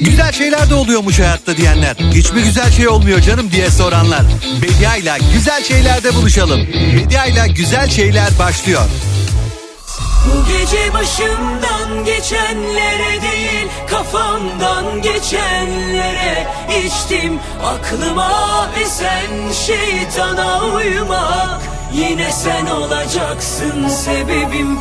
Güzel şeyler de oluyormuş hayatta diyenler. hiç Hiçbir güzel şey olmuyor canım diye soranlar. Bediayla güzel şeylerde buluşalım. Bediayla güzel şeyler başlıyor. Bu gece başımdan geçenlere değil kafamdan geçenlere içtim aklıma esen şeytana uymak yine sen olacaksın sebebim.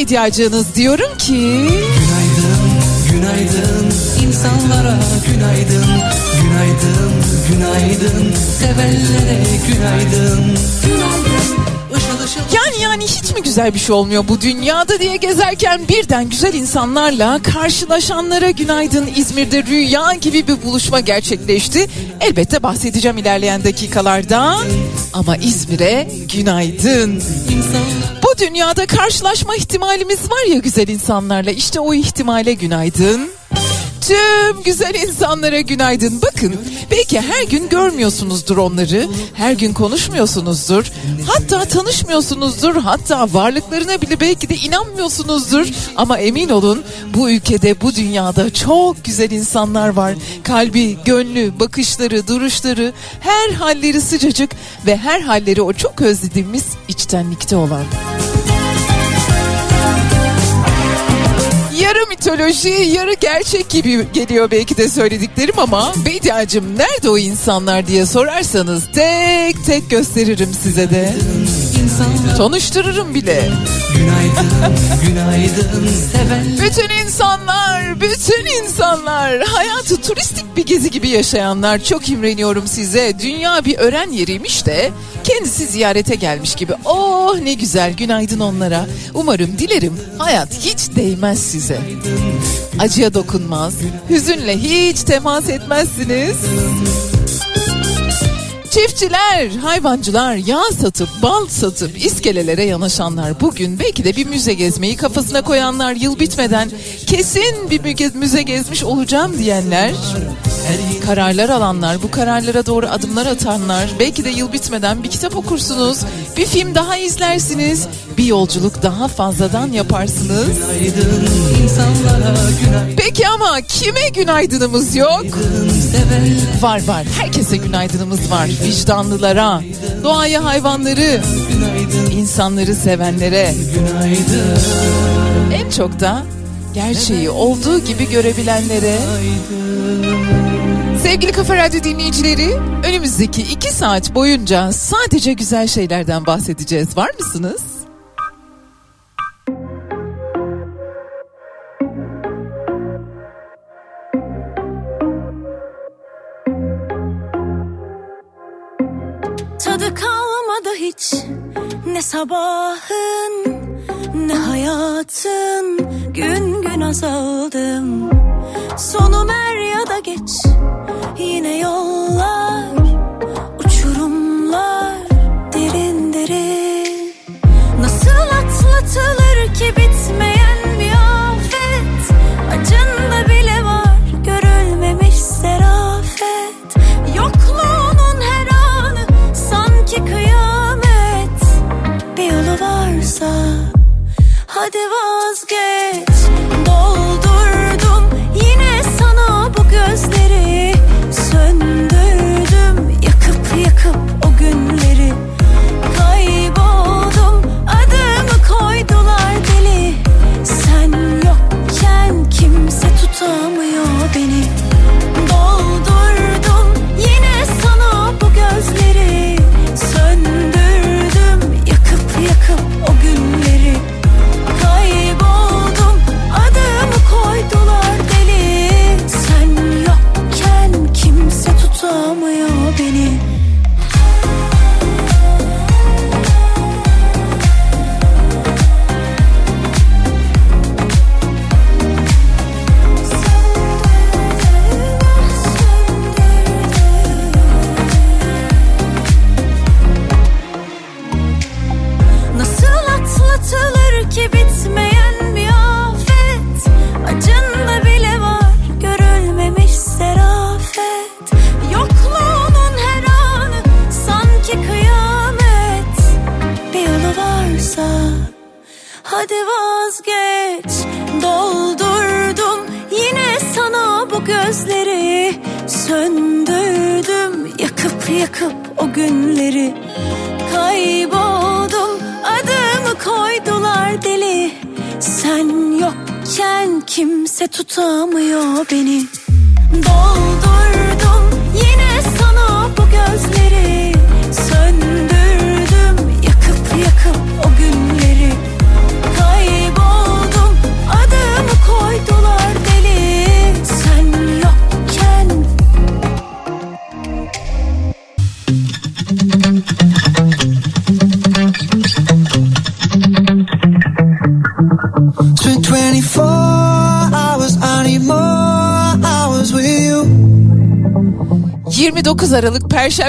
medyacınız diyorum ki... Günaydın, günaydın insanlara günaydın, günaydın, günaydın sevenlere günaydın. Yani yani hiç mi güzel bir şey olmuyor bu dünyada diye gezerken birden güzel insanlarla karşılaşanlara günaydın İzmir'de rüya gibi bir buluşma gerçekleşti. Elbette bahsedeceğim ilerleyen dakikalarda ama İzmir'e günaydın. İnsanlar dünyada karşılaşma ihtimalimiz var ya güzel insanlarla. İşte o ihtimale günaydın. Tüm güzel insanlara günaydın. Bakın belki her gün görmüyorsunuzdur onları. Her gün konuşmuyorsunuzdur. Hatta tanışmıyorsunuzdur. Hatta varlıklarına bile belki de inanmıyorsunuzdur. Ama emin olun bu ülkede bu dünyada çok güzel insanlar var. Kalbi, gönlü, bakışları, duruşları, her halleri sıcacık ve her halleri o çok özlediğimiz içtenlikte olan. Mitoloji, yarı gerçek gibi geliyor belki de söylediklerim ama Bediacım nerede o insanlar diye sorarsanız tek tek gösteririm size de. İnsanlar Tanıştırırım bile. Günaydın, günaydın sevenler Bütün insanlar, bütün insanlar hayatı turistik bir gezi gibi yaşayanlar çok imreniyorum size. Dünya bir öğren yeriymiş de kendisi ziyarete gelmiş gibi. Oh ne güzel günaydın onlara. Umarım dilerim hayat hiç değmez size. Acıya dokunmaz, hüzünle hiç temas etmezsiniz. Çiftçiler, hayvancılar yağ satıp bal satıp iskelelere yanaşanlar bugün belki de bir müze gezmeyi kafasına koyanlar yıl bitmeden kesin bir müze gezmiş olacağım diyenler kararlar alanlar bu kararlara doğru adımlar atanlar belki de yıl bitmeden bir kitap okursunuz bir film daha izlersiniz bir yolculuk daha fazladan yaparsınız peki ama kime günaydınımız yok Var var. Herkese günaydınımız var. Vicdanlılara, doğaya, hayvanları, insanları sevenlere. En çok da gerçeği olduğu gibi görebilenlere. Sevgili Kafa Radyo dinleyicileri, önümüzdeki iki saat boyunca sadece güzel şeylerden bahsedeceğiz. Var mısınız? Hiç. Ne sabahın ne hayatın. Gün gün azaldım. Sonum er ya da geç. Yine yollar uçurumlar derin derin. Nasıl atlatılır ki bitmeyen te busque.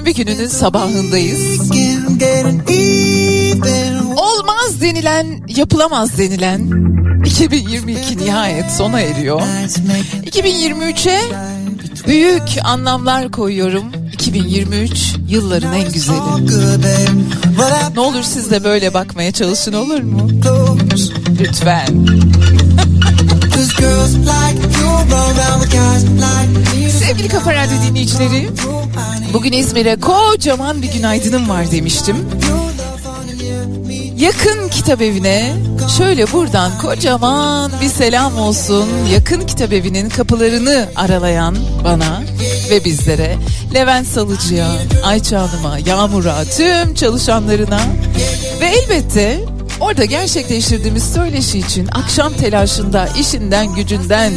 Perşembe gününün sabahındayız. Olmaz denilen, yapılamaz denilen 2022 nihayet sona eriyor. 2023'e büyük anlamlar koyuyorum. 2023 yılların en güzeli. Ne olur siz de böyle bakmaya çalışın olur mu? Lütfen. Sevgili Kafa Radyo dinleyicileri, bugün İzmir'e kocaman bir günaydınım var demiştim. Yakın kitap evine şöyle buradan kocaman bir selam olsun. Yakın kitap evinin kapılarını aralayan bana ve bizlere, Levent Salıcı'ya, Ayça Hanım'a, Yağmur'a, tüm çalışanlarına ve elbette orada gerçekleştirdiğimiz söyleşi için akşam telaşında, işinden, gücünden,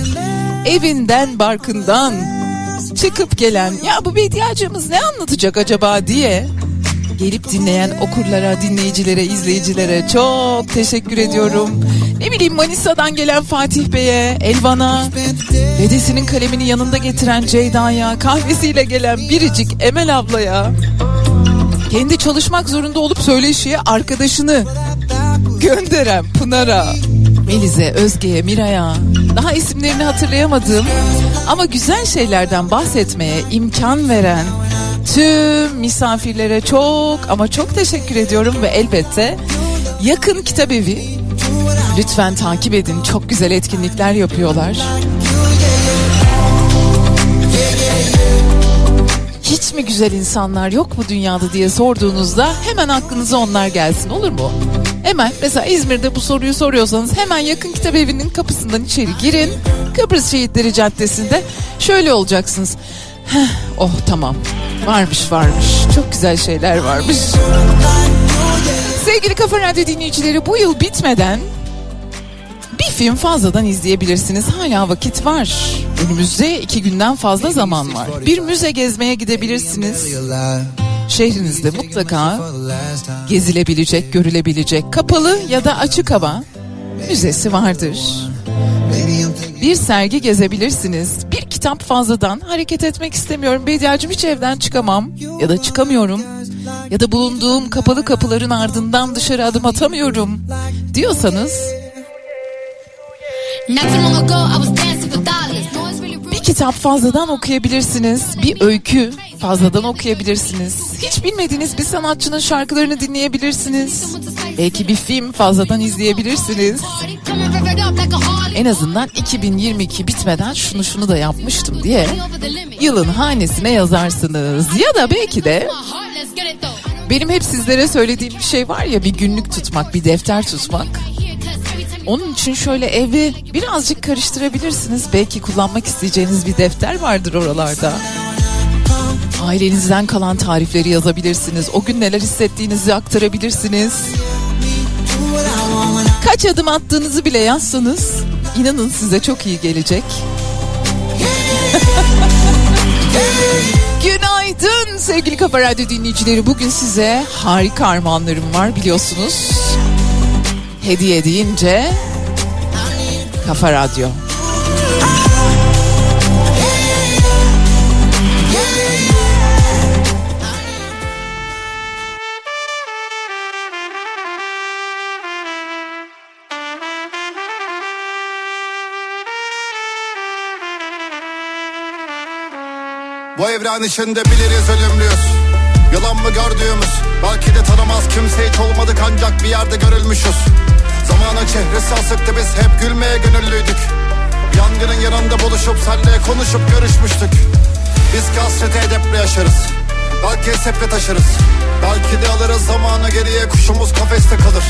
evinden, barkından çıkıp gelen ya bu Bediacığımız ne anlatacak acaba diye gelip dinleyen okurlara, dinleyicilere, izleyicilere çok teşekkür ediyorum. Ne bileyim Manisa'dan gelen Fatih Bey'e, Elvan'a, dedesinin kalemini yanında getiren Ceyda'ya, kahvesiyle gelen biricik Emel ablaya, kendi çalışmak zorunda olup söyleşiye arkadaşını gönderen Pınar'a, Meliz'e, Özge'ye, Miray'a, daha isimlerini hatırlayamadığım ama güzel şeylerden bahsetmeye imkan veren tüm misafirlere çok ama çok teşekkür ediyorum ve elbette yakın kitap evi lütfen takip edin çok güzel etkinlikler yapıyorlar. Hiç mi güzel insanlar yok mu dünyada diye sorduğunuzda hemen aklınıza onlar gelsin olur mu? Hemen mesela İzmir'de bu soruyu soruyorsanız hemen yakın kitap evinin kapısından içeri girin. Kıbrıs Şehitleri Caddesi'nde şöyle olacaksınız. Heh, oh tamam varmış varmış çok güzel şeyler varmış. Sevgili Kafa Radyo dinleyicileri bu yıl bitmeden bir film fazladan izleyebilirsiniz. Hala vakit var. Önümüzde iki günden fazla zaman var. Bir müze gezmeye gidebilirsiniz. Şehrinizde mutlaka gezilebilecek, görülebilecek kapalı ya da açık hava müzesi vardır. Bir sergi gezebilirsiniz. Bir kitap fazladan hareket etmek istemiyorum. Bediacım hiç evden çıkamam ya da çıkamıyorum. Ya da bulunduğum kapalı kapıların ardından dışarı adım atamıyorum diyorsanız bir kitap fazladan okuyabilirsiniz. Bir öykü fazladan okuyabilirsiniz. Hiç bilmediğiniz bir sanatçının şarkılarını dinleyebilirsiniz. Belki bir film fazladan izleyebilirsiniz. En azından 2022 bitmeden şunu şunu da yapmıştım diye yılın hanesine yazarsınız. Ya da belki de benim hep sizlere söylediğim bir şey var ya bir günlük tutmak, bir defter tutmak. Onun için şöyle evi birazcık karıştırabilirsiniz. Belki kullanmak isteyeceğiniz bir defter vardır oralarda. Ailenizden kalan tarifleri yazabilirsiniz. O gün neler hissettiğinizi aktarabilirsiniz. Kaç adım attığınızı bile yazsanız inanın size çok iyi gelecek. Günaydın sevgili Kafa Radyo dinleyicileri. Bugün size harika armağanlarım var biliyorsunuz. Hediye deyince Kafa Radyo. Bu evren içinde biliriz ölümlüyüz. Yalan mı gördüğümüz? Belki de tanımaz kimse hiç olmadık ancak bir yerde görülmüşüz. Zamanın çehresi asıktı biz hep gülmeye gönüllüydük. Yangının yanında buluşup senle konuşup görüşmüştük. Biz ki hasreti edeple yaşarız. Belki seple taşırız Belki de alırız zamanı geriye kuşumuz kafeste kalır.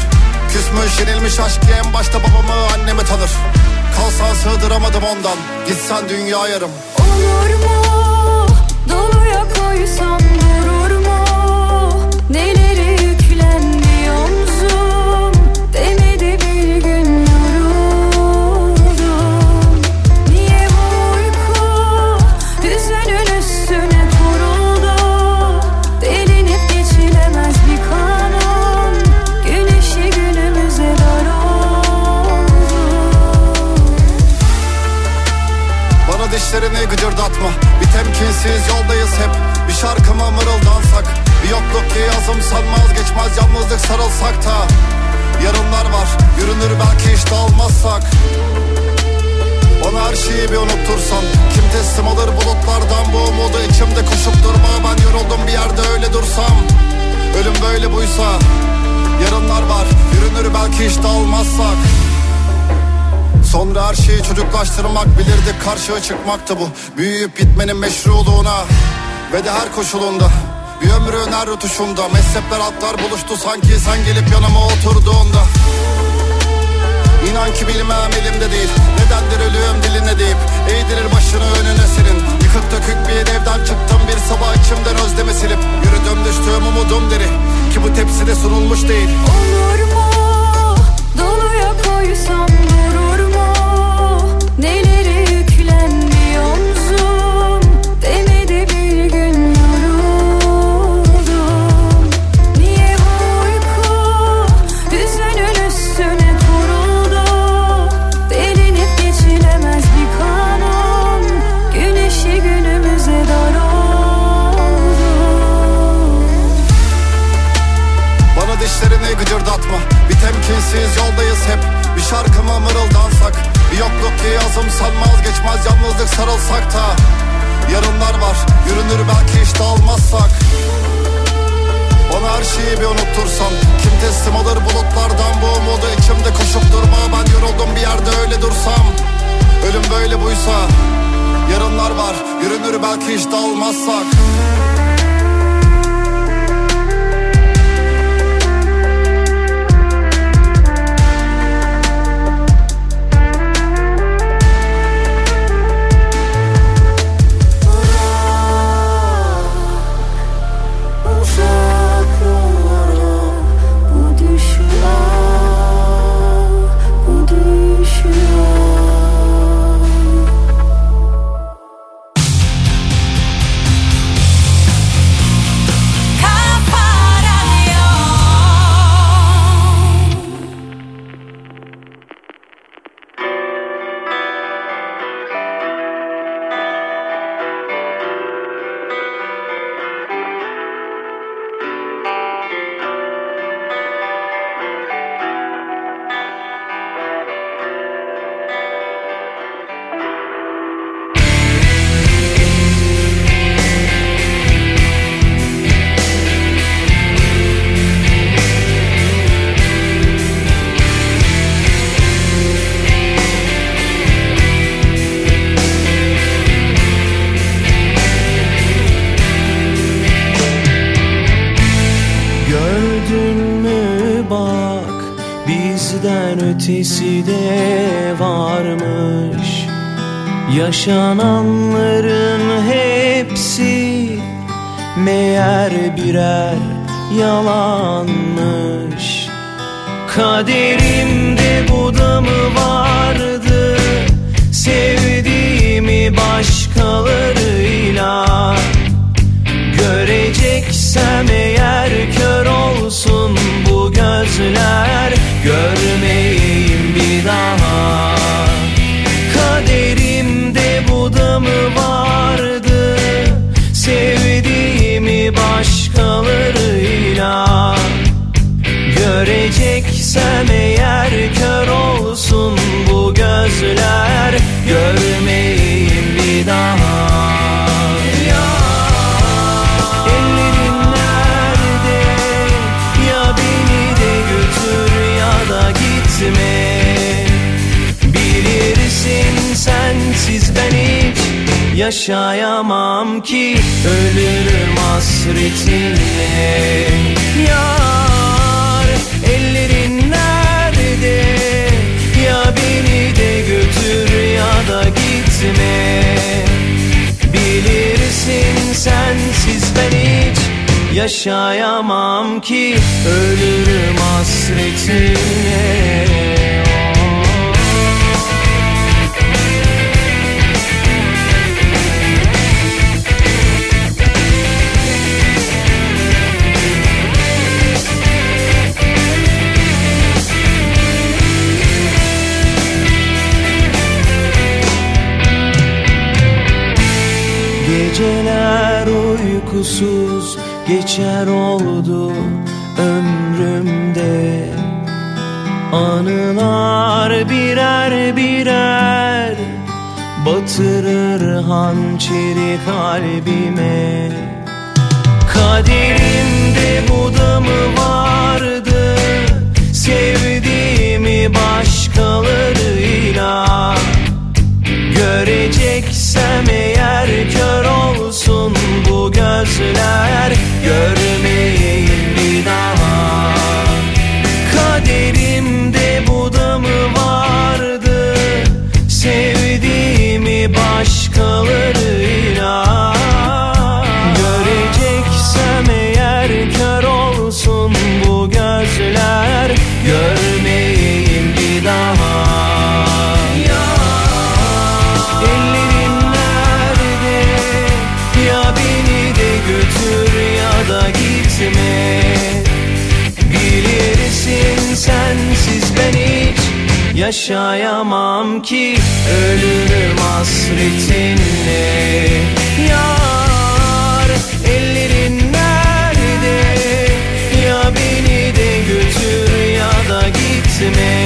Küsmüş yenilmiş aşk diye en başta babamı annemi tanır. Kalsan sığdıramadım ondan Gitsen dünya yarım. Olur mu? Doluya koysam temkinsiz yoldayız hep. Bir şarkıma mırıldansak. Bir yokluk ki yazım sanmaz geçmez Yalnızlık sarılsak da Yarınlar var. Yürünür belki hiç dağılmazsak Bana her şeyi bir unuttursan. Kim teslim alır bulutlardan bu umudu? İçimde koşup durma. Ben yoruldum bir yerde öyle dursam. Ölüm böyle buysa Yarınlar var. Yürünür belki hiç dağılmazsak Sonra her şeyi çocuklaştırmak bilirdik karşıya çıkmaktı bu. Büyüyüp bitmenin meşruluğuna Ve de her koşulunda. Bir ömrün her rutuşunda Mezhepler atlar buluştu sanki. Sen gelip yanıma oturduğunda. İnan ki bilmem elimde değil. Nedendir ölüyorum diline deyip Eğdirir başını önüne senin. Yıkık dökük bir evden çıktım bir sabah içimden özlemi silip. Yürüdüm düştüğüm umudum deri. Ki bu tepside sunulmuş değil. Olur Bir temkinsiz yoldayız hep. Bir şarkıma mırıldansak Bir yokluk ki yazım sanmaz geçmez Yalnızlık sarılsak da. Yarınlar var yürünür belki hiç dağılmazsak Bana her şeyi bir unuttursan. Kim teslim alır bulutlardan bu umudu? İçimde koşup durma Ben yoruldum bir yerde öyle dursam. Ölüm böyle buysa Yarınlar var yürünür belki hiç dağılmazsak bizden ötesi de varmış. Yaşananların hepsi meğer birer yalanmış. Kaderimde bu da mı vardı? Sevdiğimi başkalarıyla Göreceksem eğer kör olsun gözler Görmeyeyim bir daha. Kaderimde bu da mı vardı Sevdiğimi başkalarıyla. Göreceksem eğer kör olsun bu gözler Görmeyeyim bir daha sensiz ben hiç yaşayamam ki Ölürüm hasretinle Yar ellerin nerede? Ya beni de götür ya da gitme. Bilirsin sensiz ben hiç yaşayamam ki Ölürüm hasretinle uykusuz geçer oldu ömrümde. Anılar birer birer Batırır hançeri kalbime. Kaderimde bu da mı vardı Sevdiğimi başkalarıyla. Göreceksem eğer kör gözler görmeyi Yaşayamam ki ölürüm hasretinle. Yar ellerin nerede? Ya beni de götür ya da gitme.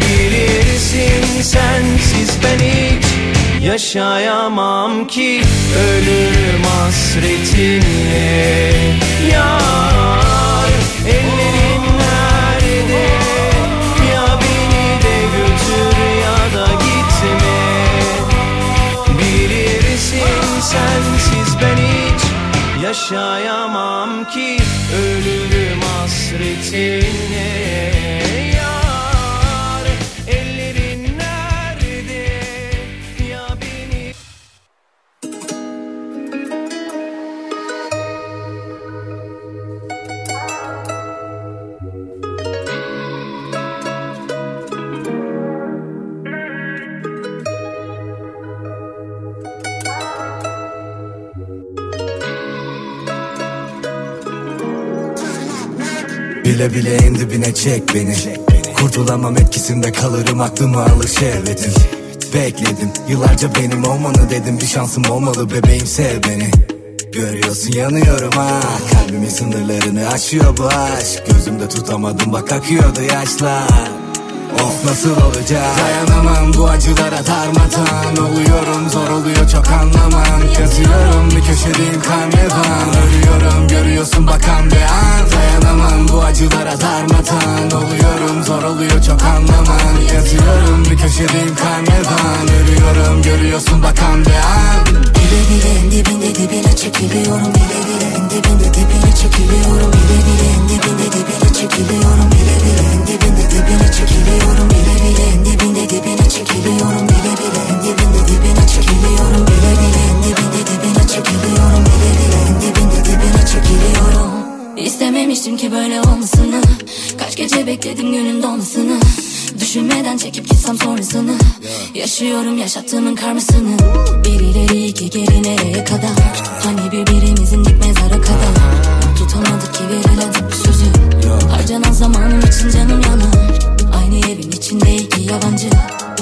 Bilirsin sensiz ben hiç Yaşayamam ki ölürüm hasretinle. Yar ellerin sensiz ben hiç Yaşayamam ki ölürüm hasretinle Bile bile en dibine çek beni. Kurtulamam etkisinde kalırım aklımı alır şehvetin Bekledim yıllarca benim olmanı dedim. Bir şansım olmalı bebeğim sev beni. Görüyorsun yanıyorum ha. Kalbimin sınırlarını aşıyor bu aşk. Gözümde tutamadım bak akıyordu yaşlar Of nasıl olacak? Dayanamam bu acılara darmadan Oluyorum zor oluyor çok anlamam. Yazıyorum bir köşedeyim karnevan Ölüyorum görüyorsun bakan bir an. Dayanamam bu acılara darmadan Oluyorum zor oluyor çok anlamam. Yazıyorum bir köşedeyim karnevan Ölüyorum görüyorsun bakan bir an. Bile bile dibinde dibine çekiliyorum Bile bile dibinde dibine çekiliyorum Bile bile en dibinde dibine çekiliyorum Bile bile en dibinde dibine çekiliyorum Bile bile en dibinde dibine çekiliyorum Bile bile en dibinde dibine çekiliyorum Bile bile en dibinde dibine çekiliyorum Bile bile en dibinde dibine çekiliyorum. İstememiştim ki böyle olmasını Kaç gece bekledim günün dolmasını Düşünmeden çekip gitsem sonrasını Yaşıyorum yaşattığımın karmasını. Bir ileri iki geri nereye kadar? Hani birbirimizin dik mezara kadar? Tutamadık ki bir sözü. Harcanan zamanım için canım yanar. Aynı evin içinde iki yabancı.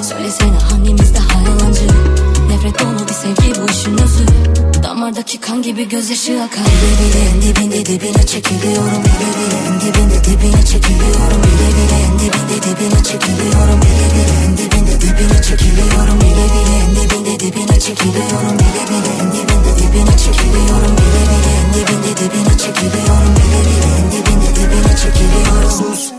Söylesene hangimiz daha yalancı Nefret dolu bir sevgi bu işin özü Damardaki kan gibi gözyaşı akar Bile bile en dibinde dibine çekiliyorum Bile bile en dibinde dibine çekiliyorum Bile bile en dibinde dibine çekiliyorum Bile bile en dibinde dibine çekiliyorum Bile bile en dibinde dibine çekiliyorum Bile bile en dibinde dibine çekiliyorum Bile bile en dibinde dibine çekiliyorum Bile bile en dibinde dibine çekiliyorum Sus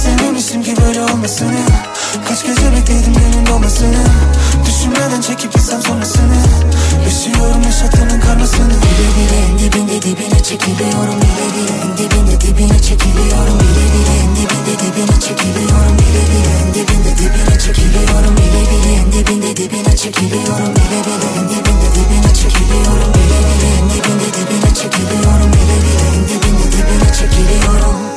İstememiştim ki böyle olmasını. Kaç gece bekledim günün dolmasını Düşünmeden çekip gitsem sonrasını. Yaşıyorum yaşattığının karmasını. Bile bile en dibinde dibine çekiliyorum Bile bile en dibinde dibine çekiliyorum Bile bile en dibinde dibine çekiliyorum Bile bile en dibinde dibine çekiliyorum Bile bile en dibinde dibine çekiliyorum Bile bile en dibinde dibine çekiliyorum Bile bile en dibinde dibine çekiliyorum Bile bile en dibinde dibine çekiliyorum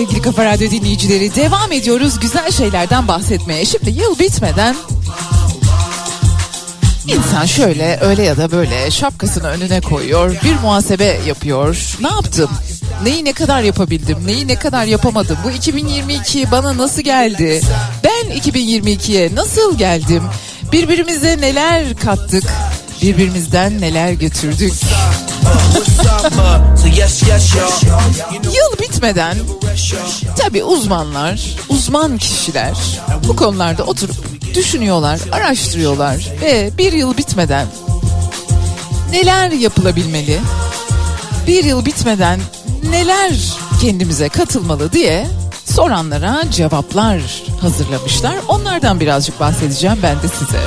sevgili Kafa Radyo dinleyicileri devam ediyoruz güzel şeylerden bahsetmeye. Şimdi yıl bitmeden insan şöyle öyle ya da böyle şapkasını önüne koyuyor bir muhasebe yapıyor. Ne yaptım? Neyi ne kadar yapabildim? Neyi ne kadar yapamadım? Bu 2022 bana nasıl geldi? Ben 2022'ye nasıl geldim? Birbirimize neler kattık? Birbirimizden neler götürdük? Yıl bitmeden tabi uzmanlar, uzman kişiler bu konularda oturup düşünüyorlar, araştırıyorlar ve bir yıl bitmeden neler yapılabilmeli? Bir yıl bitmeden neler kendimize katılmalı diye soranlara cevaplar hazırlamışlar. Onlardan birazcık bahsedeceğim ben de size.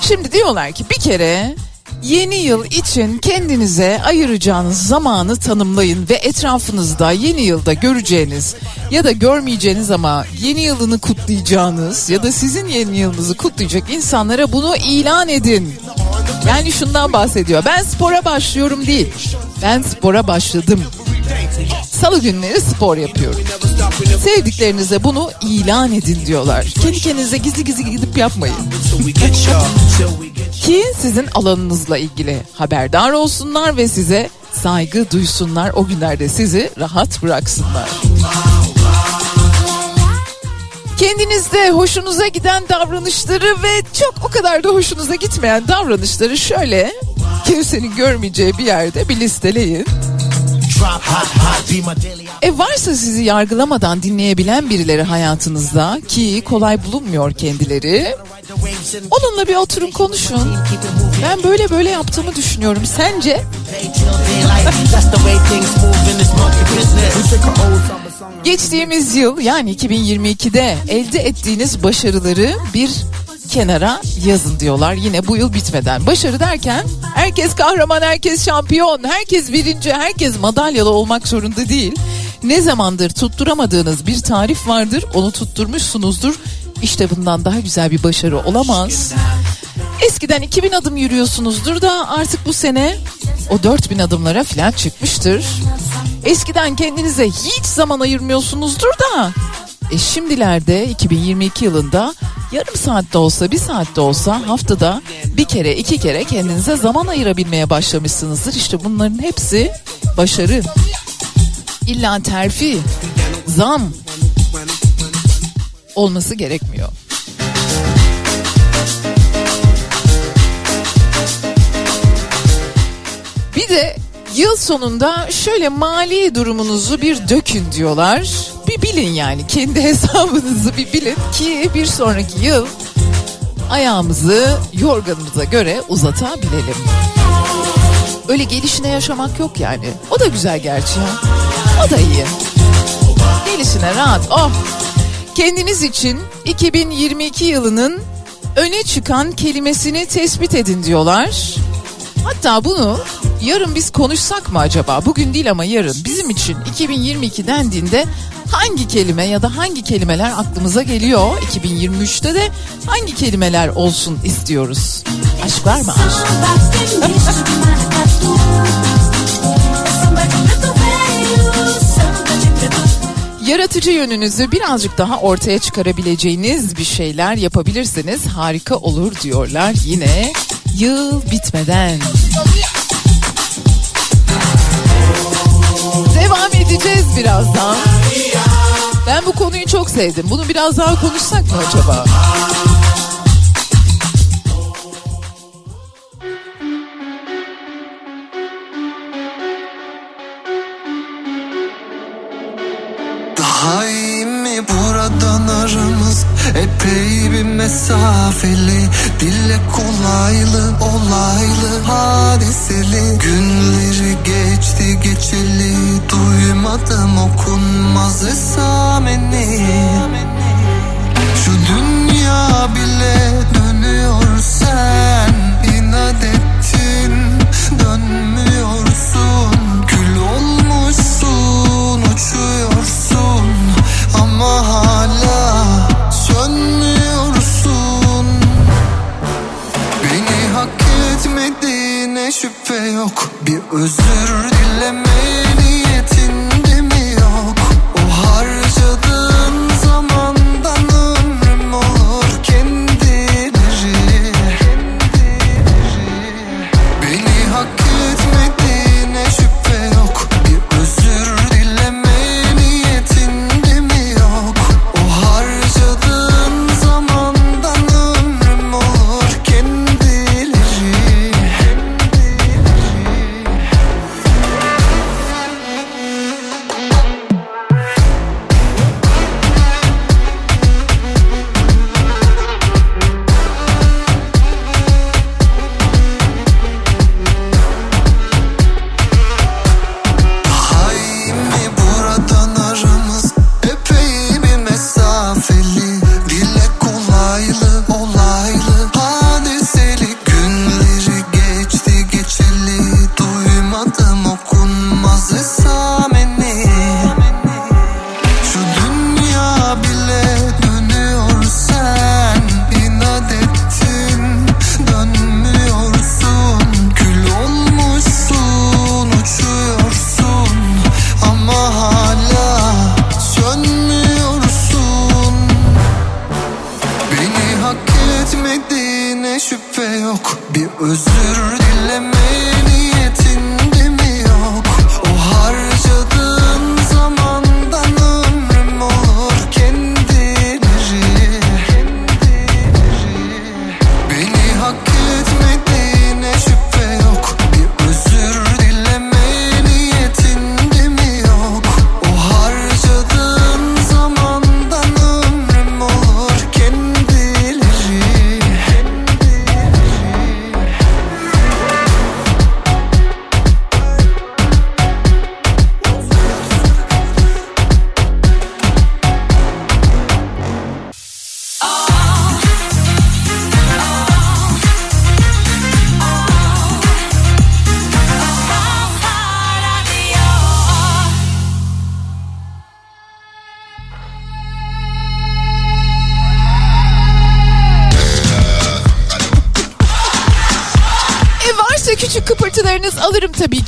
Şimdi diyorlar ki bir kere yeni yıl için kendinize ayıracağınız zamanı tanımlayın ve etrafınızda yeni yılda göreceğiniz ya da görmeyeceğiniz ama yeni yılını kutlayacağınız ya da sizin yeni yılınızı kutlayacak insanlara bunu ilan edin. Yani şundan bahsediyor. Ben spora başlıyorum değil. Ben spora başladım. Salı günleri spor yapıyorum. Sevdiklerinize bunu ilan edin diyorlar. Kendi kendinize gizli gizli gidip yapmayın. Ki sizin alanınızla ilgili haberdar olsunlar ve size saygı duysunlar. O günlerde sizi rahat bıraksınlar. Kendinizde hoşunuza giden davranışları ve çok o kadar da hoşunuza gitmeyen davranışları şöyle kimsenin görmeyeceği bir yerde bir listeleyin. E varsa sizi yargılamadan dinleyebilen birileri hayatınızda ki kolay bulunmuyor kendileri. Onunla bir oturun konuşun. Ben böyle böyle yaptığımı düşünüyorum. Sence? Geçtiğimiz yıl yani 2022'de elde ettiğiniz başarıları bir kenara yazın diyorlar yine bu yıl bitmeden. Başarı derken herkes kahraman, herkes şampiyon, herkes birinci, herkes madalyalı olmak zorunda değil. Ne zamandır tutturamadığınız bir tarif vardır, onu tutturmuşsunuzdur. İşte bundan daha güzel bir başarı olamaz. Eskiden 2000 adım yürüyorsunuzdur da artık bu sene o 4000 adımlara falan çıkmıştır. Eskiden kendinize hiç zaman ayırmıyorsunuzdur da e şimdilerde 2022 yılında yarım saatte olsa bir saatte olsa haftada bir kere iki kere kendinize zaman ayırabilmeye başlamışsınızdır. İşte bunların hepsi başarı. İlla terfi, zam olması gerekmiyor. Bir de yıl sonunda şöyle mali durumunuzu bir dökün diyorlar. Bir bilin yani kendi hesabınızı bir bilin ki bir sonraki yıl ayağımızı yorganımıza göre uzatabilelim. Öyle gelişine yaşamak yok yani. O da güzel gerçi ya. O da iyi. Gelişine rahat. Oh. Kendiniz için 2022 yılının öne çıkan kelimesini tespit edin diyorlar. Hatta bunu yarın biz konuşsak mı acaba? Bugün değil ama yarın. Bizim için 2022 dendiğinde hangi kelime ya da hangi kelimeler aklımıza geliyor? 2023'te de hangi kelimeler olsun istiyoruz? Aşk var mı aşk? Yaratıcı yönünüzü birazcık daha ortaya çıkarabileceğiniz bir şeyler yapabilirseniz harika olur diyorlar yine yıl bitmeden. Edeceğiz birazdan. Ben bu konuyu çok sevdim. Bunu biraz daha konuşsak mı acaba? Daha iyi mi buradan aramız Epey bir mesafeli. Dille kolaylı olaylı hadiseli. Günleri geçti geçeli. Duymadım okunmaz esameni. Şu dünya bile dönüyor sen. İnat ettin şüphe yok. Bir özür dilemeni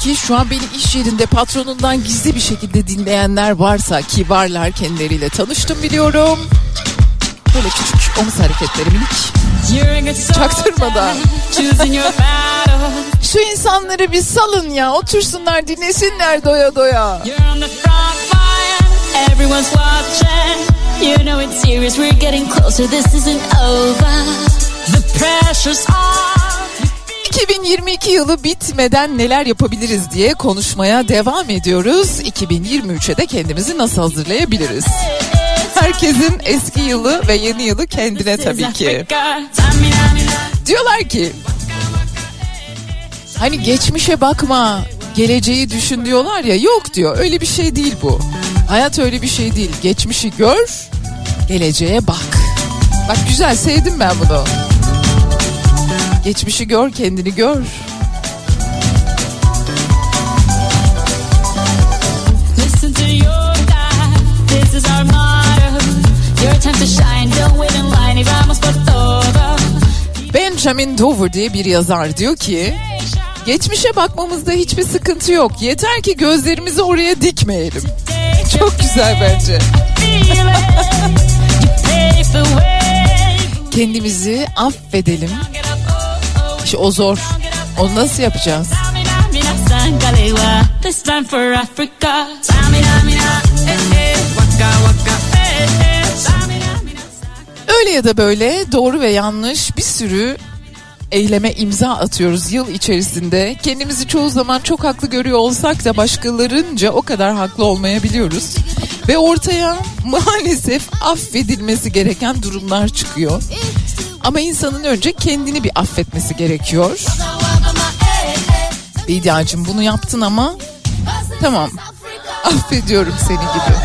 ki. Şu an beni iş yerinde patronundan gizli bir şekilde dinleyenler varsa ki varlar kendileriyle tanıştım biliyorum. Böyle küçük omuz hareketleri minik. Çaktırmadan. Şu insanları bir salın ya. Otursunlar dinlesinler doya doya. You know it's serious. We're getting closer. This isn't over. The pressure's on. 2022 yılı bitmeden neler yapabiliriz diye konuşmaya devam ediyoruz. 2023'e de kendimizi nasıl hazırlayabiliriz? Herkesin eski yılı ve yeni yılı kendine tabii ki. Diyorlar ki hani geçmişe bakma, geleceği düşün diyorlar ya yok diyor. Öyle bir şey değil bu. Hayat öyle bir şey değil. Geçmişi gör, geleceğe bak. Bak güzel sevdim ben bunu. Geçmişi gör, kendini gör. Benjamin Dover diye bir yazar diyor ki geçmişe bakmamızda hiçbir sıkıntı yok. Yeter ki gözlerimizi oraya dikmeyelim. Çok güzel bence. Kendimizi affedelim. İşte o zor. Onu nasıl yapacağız? Öyle ya da böyle doğru ve yanlış bir sürü eyleme imza atıyoruz yıl içerisinde. Kendimizi çoğu zaman çok haklı görüyor olsak da başkalarınca o kadar haklı olmayabiliyoruz. Ve ortaya maalesef affedilmesi gereken durumlar çıkıyor. Ama insanın önce kendini bir affetmesi gerekiyor. Bediacığım bunu yaptın ama tamam affediyorum seni gibi.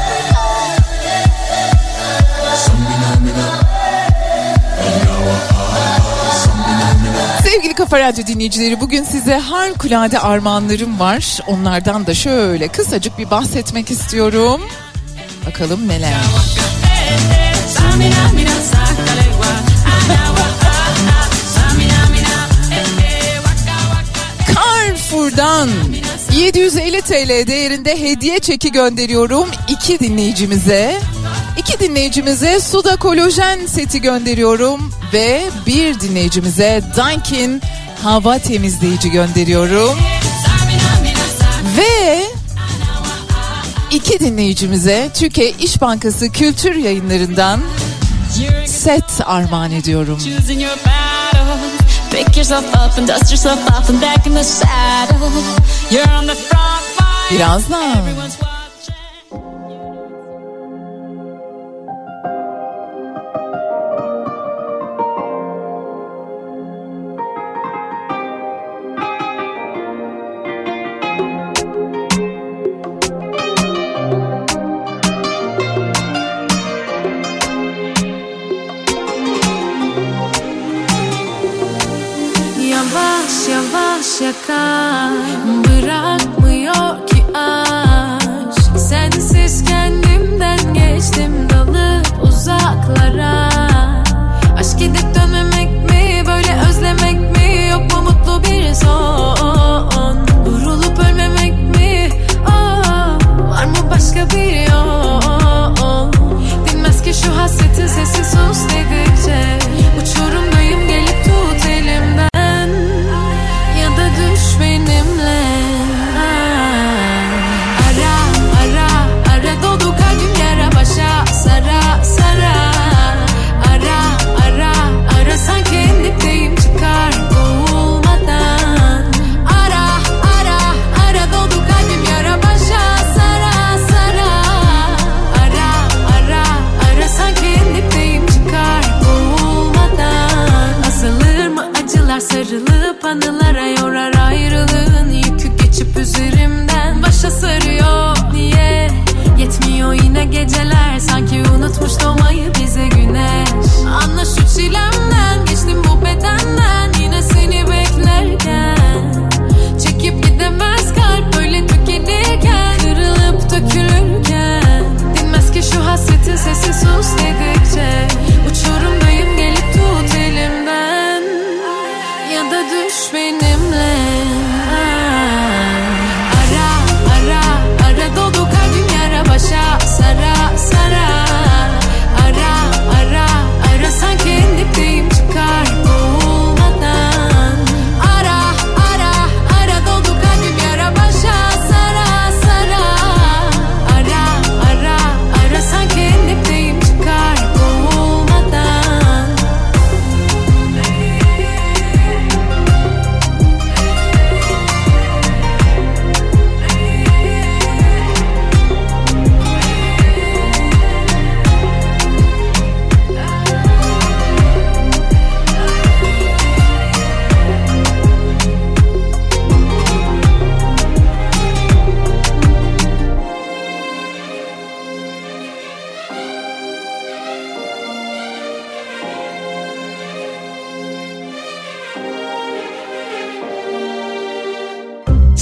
Sevgili Kafa Radyo dinleyicileri bugün size harikulade armağanlarım var. Onlardan da şöyle kısacık bir bahsetmek istiyorum. Bakalım neler. Carrefour'dan 750 TL değerinde hediye çeki gönderiyorum iki dinleyicimize. İki dinleyicimize Suda kolajen seti gönderiyorum ve bir dinleyicimize Daikin hava temizleyici gönderiyorum. Ve iki dinleyicimize Türkiye İş Bankası Kültür Yayınları'ndan set armağan ediyorum. Choosing your battle. Pick yourself up and dust yourself off and back in the saddle. You're on the front line. Birazdan. Everyone's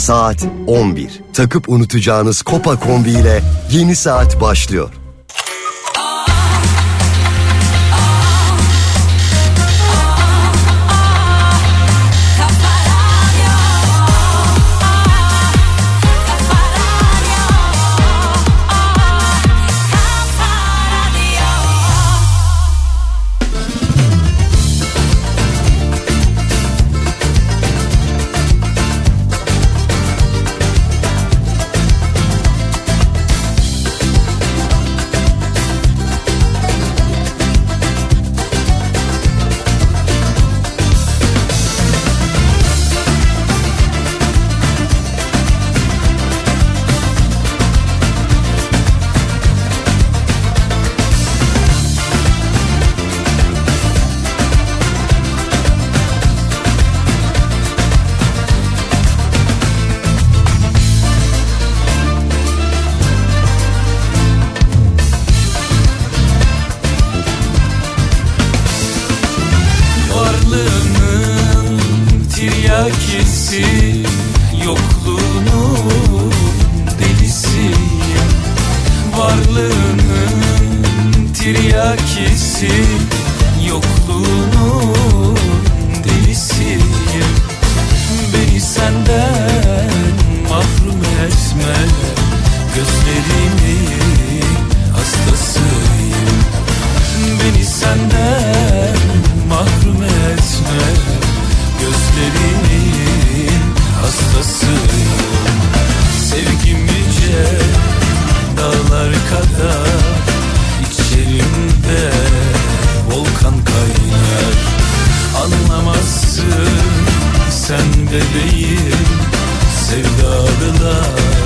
Saat 11. Takıp unutacağınız Kopa kombi ile yeni saat başlıyor. Sevdalılar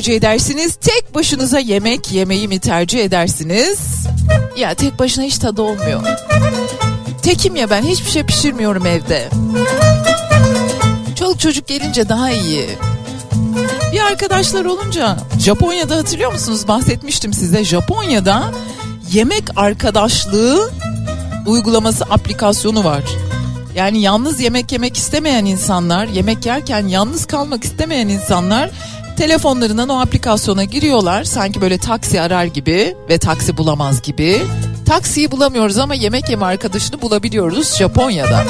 tercih edersiniz? Tek başınıza yemek yemeyi mi tercih edersiniz? Ya tek başına hiç tadı olmuyor. Tekim ya ben hiçbir şey pişirmiyorum evde. Çoluk çocuk gelince daha iyi. Bir arkadaşlar olunca Japonya'da hatırlıyor musunuz bahsetmiştim size Japonya'da yemek arkadaşlığı uygulaması aplikasyonu var. Yani yalnız yemek yemek istemeyen insanlar, yemek yerken yalnız kalmak istemeyen insanlar Telefonlarından o aplikasyona giriyorlar. Sanki böyle taksi arar gibi ve taksi bulamaz gibi. Taksiyi bulamıyoruz ama yemek yeme arkadaşını bulabiliyoruz Japonya'da.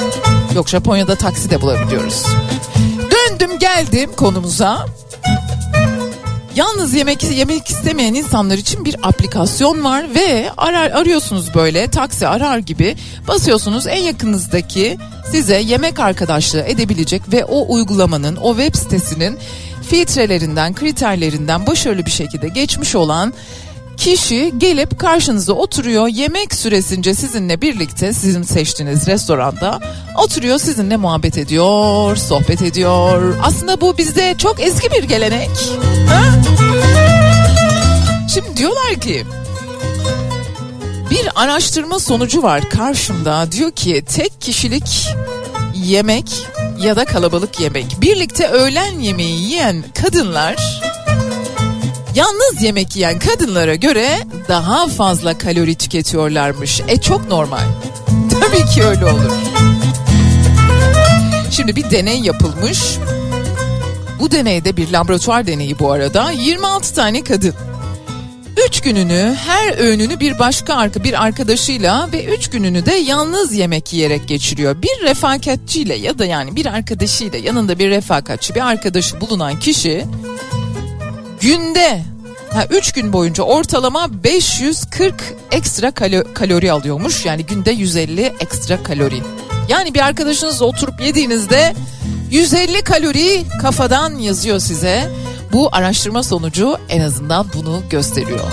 Yok Japonya'da taksi de bulabiliyoruz. Döndüm geldim konumuza. Yalnız yemek yemek istemeyen insanlar için bir aplikasyon var ve arar arıyorsunuz böyle taksi arar gibi basıyorsunuz en yakınızdaki size yemek arkadaşlığı edebilecek ve o uygulamanın o web sitesinin filtrelerinden kriterlerinden başarılı bir şekilde geçmiş olan kişi gelip karşınıza oturuyor. Yemek süresince sizinle birlikte sizin seçtiğiniz restoranda oturuyor sizinle muhabbet ediyor sohbet ediyor. Aslında bu bizde çok eski bir gelenek. Ha? şimdi diyorlar ki bir araştırma sonucu var karşımda. Diyor ki tek kişilik yemek ya da kalabalık yemek birlikte öğlen yemeği yiyen kadınlar Yalnız yemek yiyen kadınlara göre daha fazla kalori tüketiyorlarmış. E çok normal. Tabii ki öyle olur. Şimdi bir deney yapılmış. Bu deneyde bir laboratuvar deneyi bu arada. 26 tane kadın. 3 gününü her öğününü bir başka arka bir arkadaşıyla ve 3 gününü de yalnız yemek yiyerek geçiriyor. Bir refakatçiyle ya da yani bir arkadaşıyla yanında bir refakatçi bir arkadaşı bulunan kişi günde ha 3 gün boyunca ortalama 540 ekstra kalo- kalori alıyormuş. Yani günde 150 ekstra kalori. Yani bir arkadaşınızla oturup yediğinizde 150 kalori kafadan yazıyor size. Bu araştırma sonucu en azından bunu gösteriyor.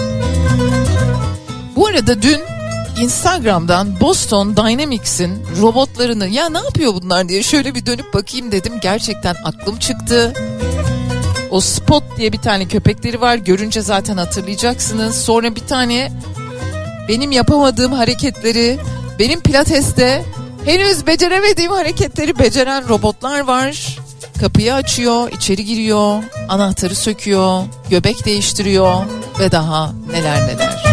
Bu arada dün Instagram'dan Boston Dynamics'in robotlarını ya ne yapıyor bunlar diye şöyle bir dönüp bakayım dedim. Gerçekten aklım çıktı. O Spot diye bir tane köpekleri var. Görünce zaten hatırlayacaksınız. Sonra bir tane benim yapamadığım hareketleri, benim pilateste henüz beceremediğim hareketleri beceren robotlar var. Kapıyı açıyor, içeri giriyor, anahtarı söküyor, göbek değiştiriyor ve daha neler neler.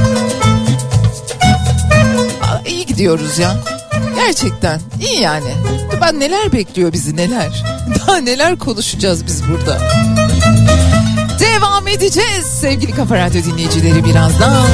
Aa, İyi gidiyoruz ya. Gerçekten iyi yani. Ben neler bekliyor bizi neler. Daha neler konuşacağız biz burada. Devam edeceğiz sevgili Kafa Radyo dinleyicileri birazdan.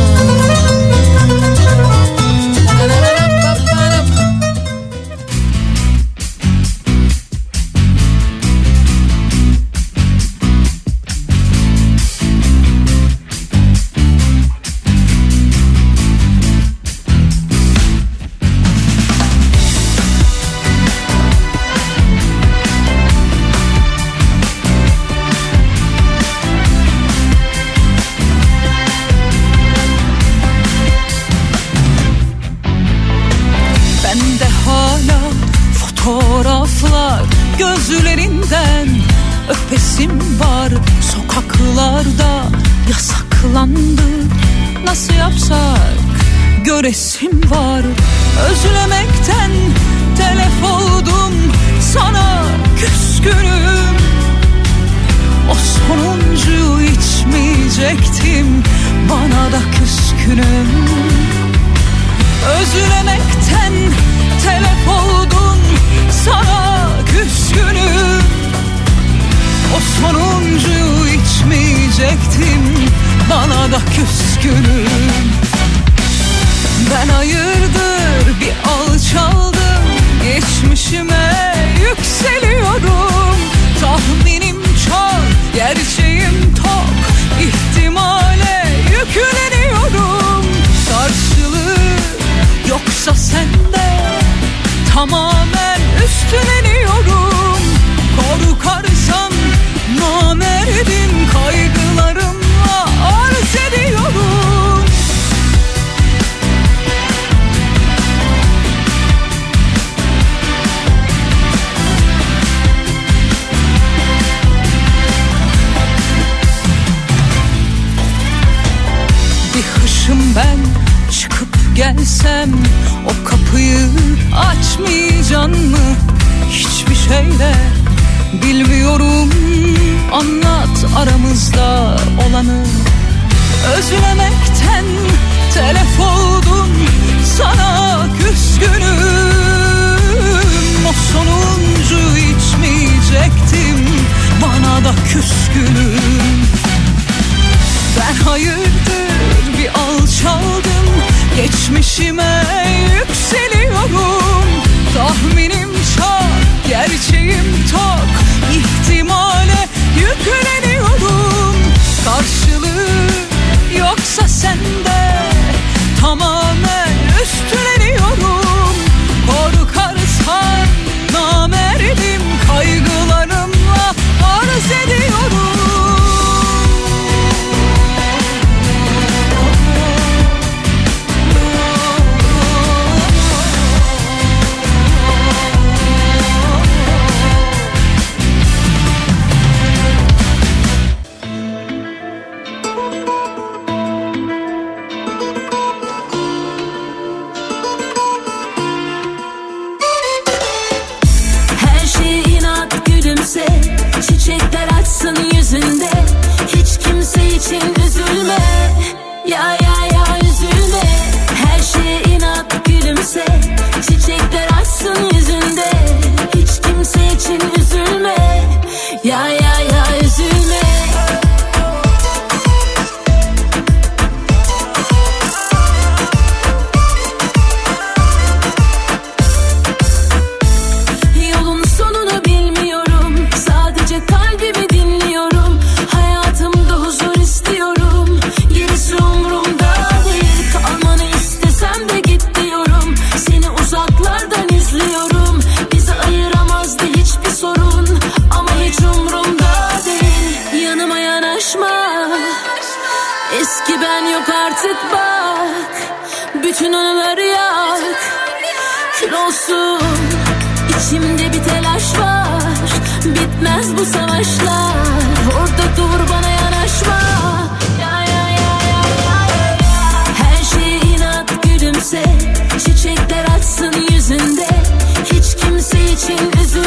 aramızda olanı. Özlemekten telef oldum sana küskünüm. O sonuncu içmeyecektim bana da küskünüm. Ben hayırdır bir alçaldım geçmişime yükseliyorum. Tahminim çok gerçeğim tok ihtimale yükleniyorum. Karşılığı yoksa sende Tamamen üstleniyorum. Korkarsan namerdim Kaygılarımla arz ediyorum kimse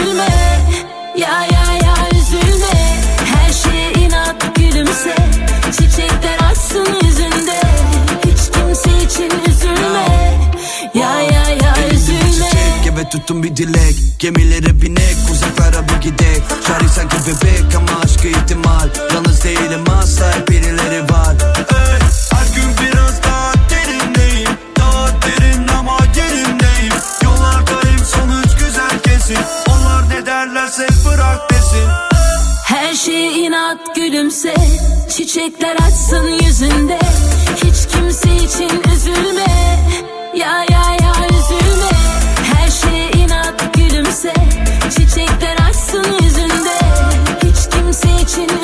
üzülme. Ya ya ya üzülme. Her şey inat gülümse. Çiçekler açsın yüzünde. Hiç kimse için üzülme. Ya ya ya üzülme. Çiçek eve tutun bir dilek. Gemilere binek uzaklara bir gidek. Şarkı sanki bebek ama aşkı ihtimal. Yalnız değilim asla birileri var. Ey, Her şey inat gülümse. Çiçekler açsın yüzünde. Hiç kimse için üzülme. Ya ya ya üzülme. Her şey inat gülümse. Çiçekler açsın yüzünde. Hiç kimse için üzülme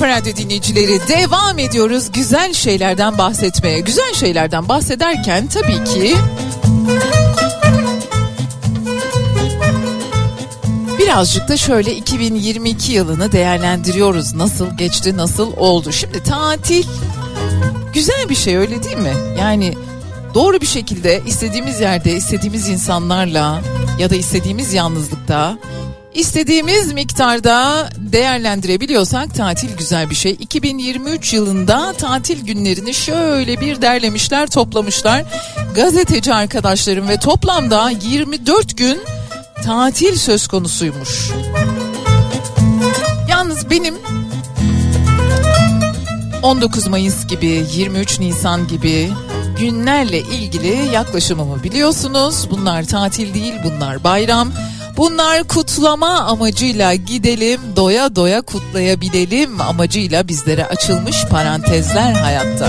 Kafa Radyo dinleyicileri devam ediyoruz güzel şeylerden bahsetmeye. Güzel şeylerden bahsederken tabii ki birazcık da şöyle 2022 yılını değerlendiriyoruz. Nasıl geçti, nasıl oldu? Şimdi tatil güzel bir şey öyle değil mi? Yani doğru bir şekilde istediğimiz yerde, istediğimiz insanlarla ya da istediğimiz yalnızlıkta İstediğimiz miktarda değerlendirebiliyorsak tatil güzel bir şey. 2023 yılında tatil günlerini şöyle bir derlemişler, toplamışlar. Gazeteci arkadaşlarım ve toplamda 24 gün tatil söz konusuymuş. Yalnız benim 19 Mayıs gibi, 23 Nisan gibi günlerle ilgili yaklaşımımı biliyorsunuz. Bunlar tatil değil, bunlar bayram. Bunlar kutlama amacıyla gidelim, doya doya kutlayabilelim amacıyla bizlere açılmış parantezler hayatta.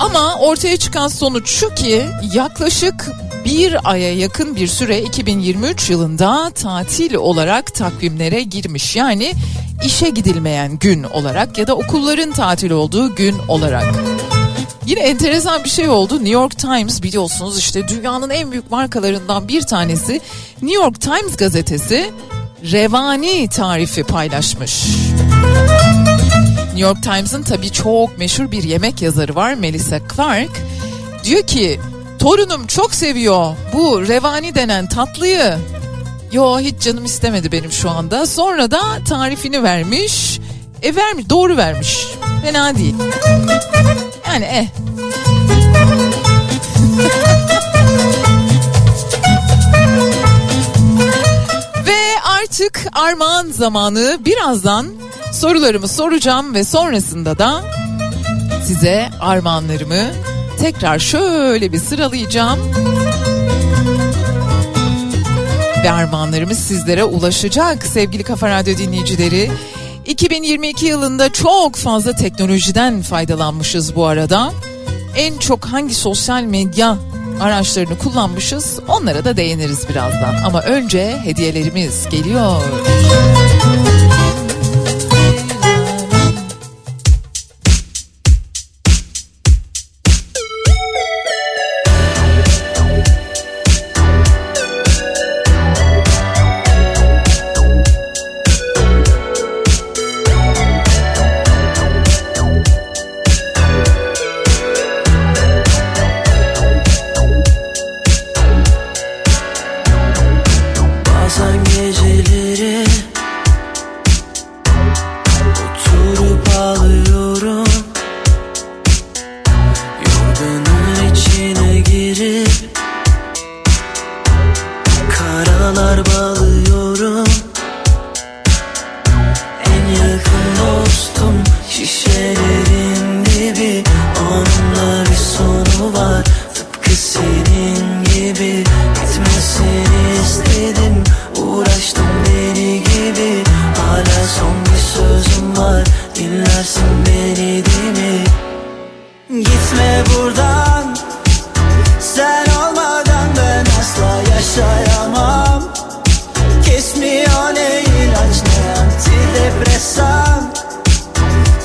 Ama ortaya çıkan sonuç şu ki yaklaşık bir aya yakın bir süre 2023 yılında tatil olarak takvimlere girmiş. Yani işe gidilmeyen gün olarak ya da okulların tatil olduğu gün olarak. Yine enteresan bir şey oldu. New York Times biliyorsunuz işte dünyanın en büyük markalarından bir tanesi New York Times gazetesi revani tarifi paylaşmış. New York Times'ın tabii çok meşhur bir yemek yazarı var Melissa Clark. Diyor ki torunum çok seviyor bu revani denen tatlıyı. Yo hiç canım istemedi benim şu anda. Sonra da tarifini vermiş. E vermiş doğru vermiş. Fena değil. Yani eh. Ve artık armağan zamanı birazdan sorularımı soracağım ve sonrasında da size armağanlarımı tekrar şöyle bir sıralayacağım. Ve armağanlarımız sizlere ulaşacak sevgili Kafa Radyo dinleyicileri. 2022 yılında çok fazla teknolojiden faydalanmışız bu arada. En çok hangi sosyal medya araçlarını kullanmışız onlara da değiniriz birazdan. Ama önce hediyelerimiz geliyor. Bazen yaşayamam Kesmiyor ne ilaç ne antidepresan?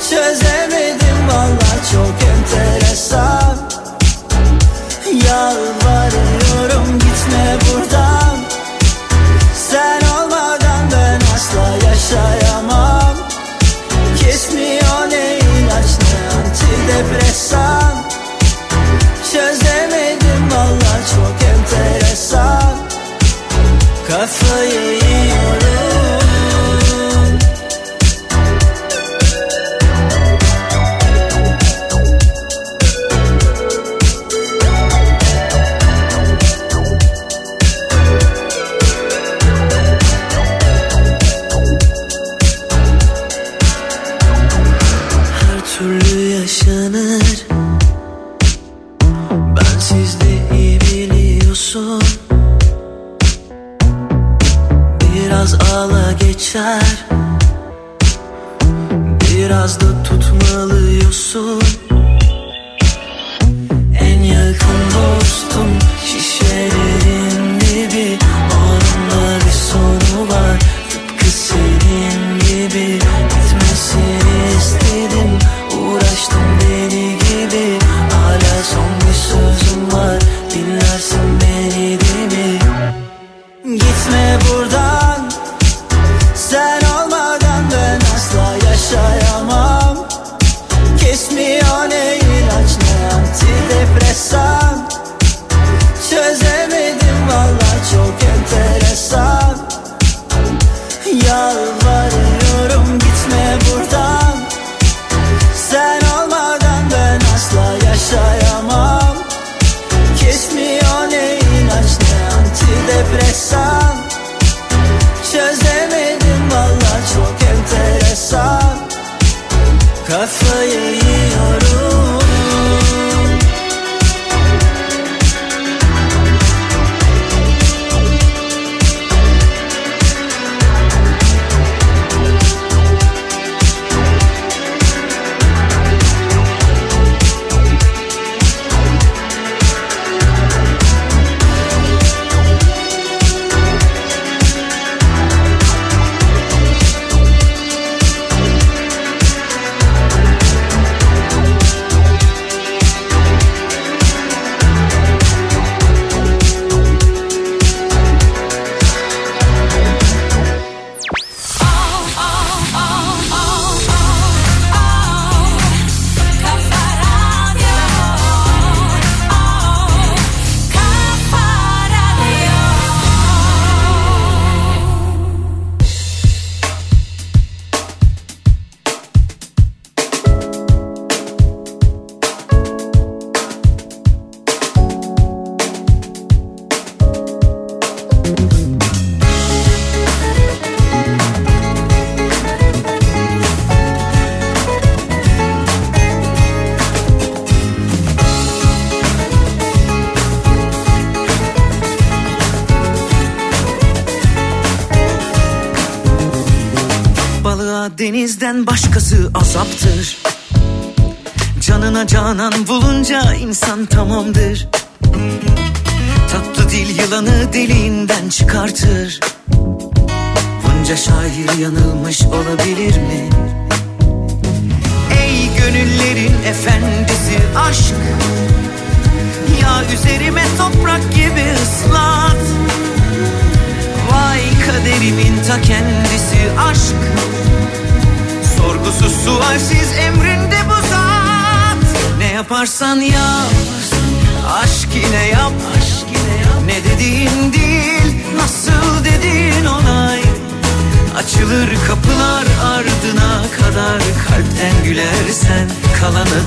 Çözemedim valla çok enteresan. Yalvarıyorum gitme buradan. Sen olmadan ben asla yaşayamam. Kesmiyor ne ilaç ne antidepresan Kafayı geçer Biraz da tutmalıyorsun antidepresan Çözemedim valla çok enteresan. Yalvarıyorum gitme buradan. Sen olmadan ben asla yaşayamam. Kesmiyor ne ilaç ne antidepresan. Çözemedim valla çok enteresan. Kafayı Canan bulunca insan tamamdır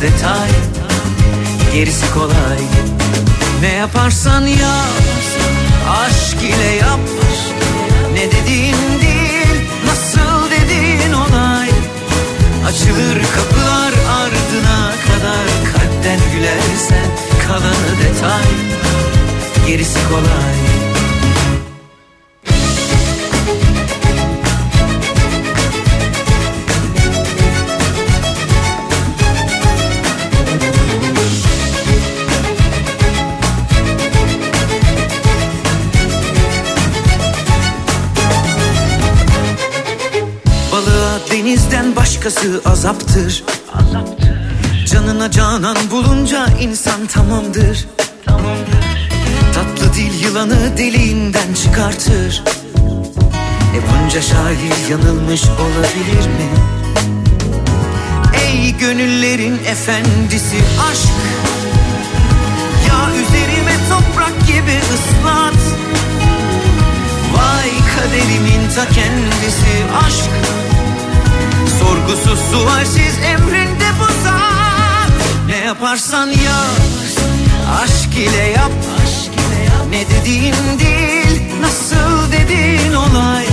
detay. Gerisi kolay. Ne yaparsan yap Aşk ile yap. Ne dediğin değil Nasıl dediğin olay. Açılır kapılar ardına kadar Kalpten gülersen kalanı detay. Gerisi kolay denizden başkası azaptır. Canına canan bulunca insan tamamdır. Tatlı dil yılanı deliğinden çıkartır. E bunca şair yanılmış olabilir mi? Ey gönüllerin efendisi aşk Ya üzerime toprak gibi ıslat. Vay kaderimin ta kendisi aşk Sorgusuz sualsiz emrinde bu zat. Ne yaparsan yap Aşk ile yap. Ne dediğin değil Nasıl dediğin olay.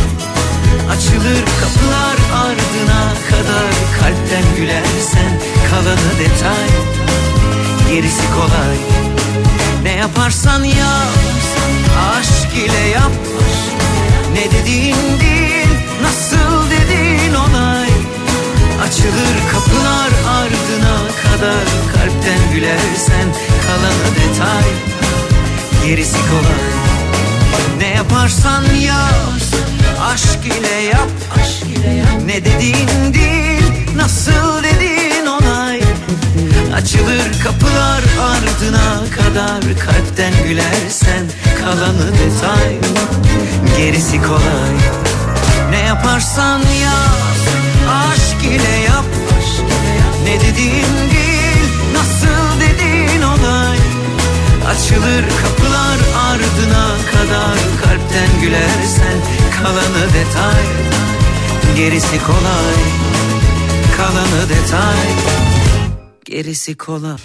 Açılır kapılar ardına kadar Kalpten gülersen kalanı detay. Gerisi kolay. Ne yaparsan yap Aşk ile yap. Ne dediğin değil Açılır kapılar ardına kadar Kalpten gülersen kalanı detay. Gerisi kolay. Ne yaparsan yap Aşk ile yap. Ne dediğin değil Nasıl dediğin olay Açılır kapılar ardına kadar Kalpten gülersen kalanı detay. Gerisi kolay. Ne yaparsan yap Aşk ile yap. Ne dediğin değil Nasıl dediğin olay. Açılır kapılar ardına kadar Kalpten gülersen kalanı detay. Gerisi kolay Kalanı detay. Gerisi kolay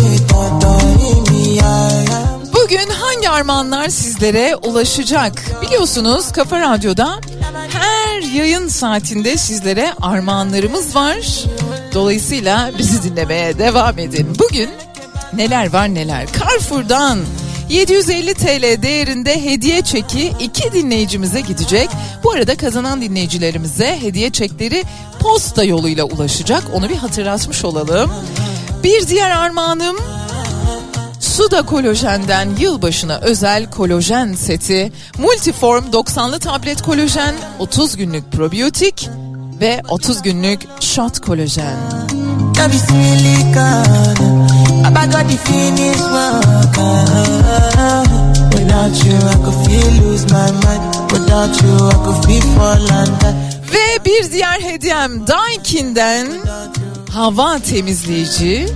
you, don't me, I am. Bugün hangi armağanlar sizlere ulaşacak? Biliyorsunuz Kafa Radyo'da her yayın saatinde sizlere armağanlarımız var. Dolayısıyla bizi dinlemeye devam edin. Bugün neler var neler. Carrefour'dan 750 TL değerinde hediye çeki iki dinleyicimize gidecek. Bu arada kazanan dinleyicilerimize hediye çekleri posta yoluyla ulaşacak. Onu bir hatırlatmış olalım. Bir diğer armağanım Suda Kolajen'den yılbaşına özel kolajen seti, Multiform 90'lı tablet kolajen, 30 günlük probiyotik ve 30 günlük shot kolajen. Love is silicone. I got the finish work. Without you, I could feel lose my mind. Without you, I could feel fall under. Ve bir diğer hediyem Daikin'den hava temizleyici.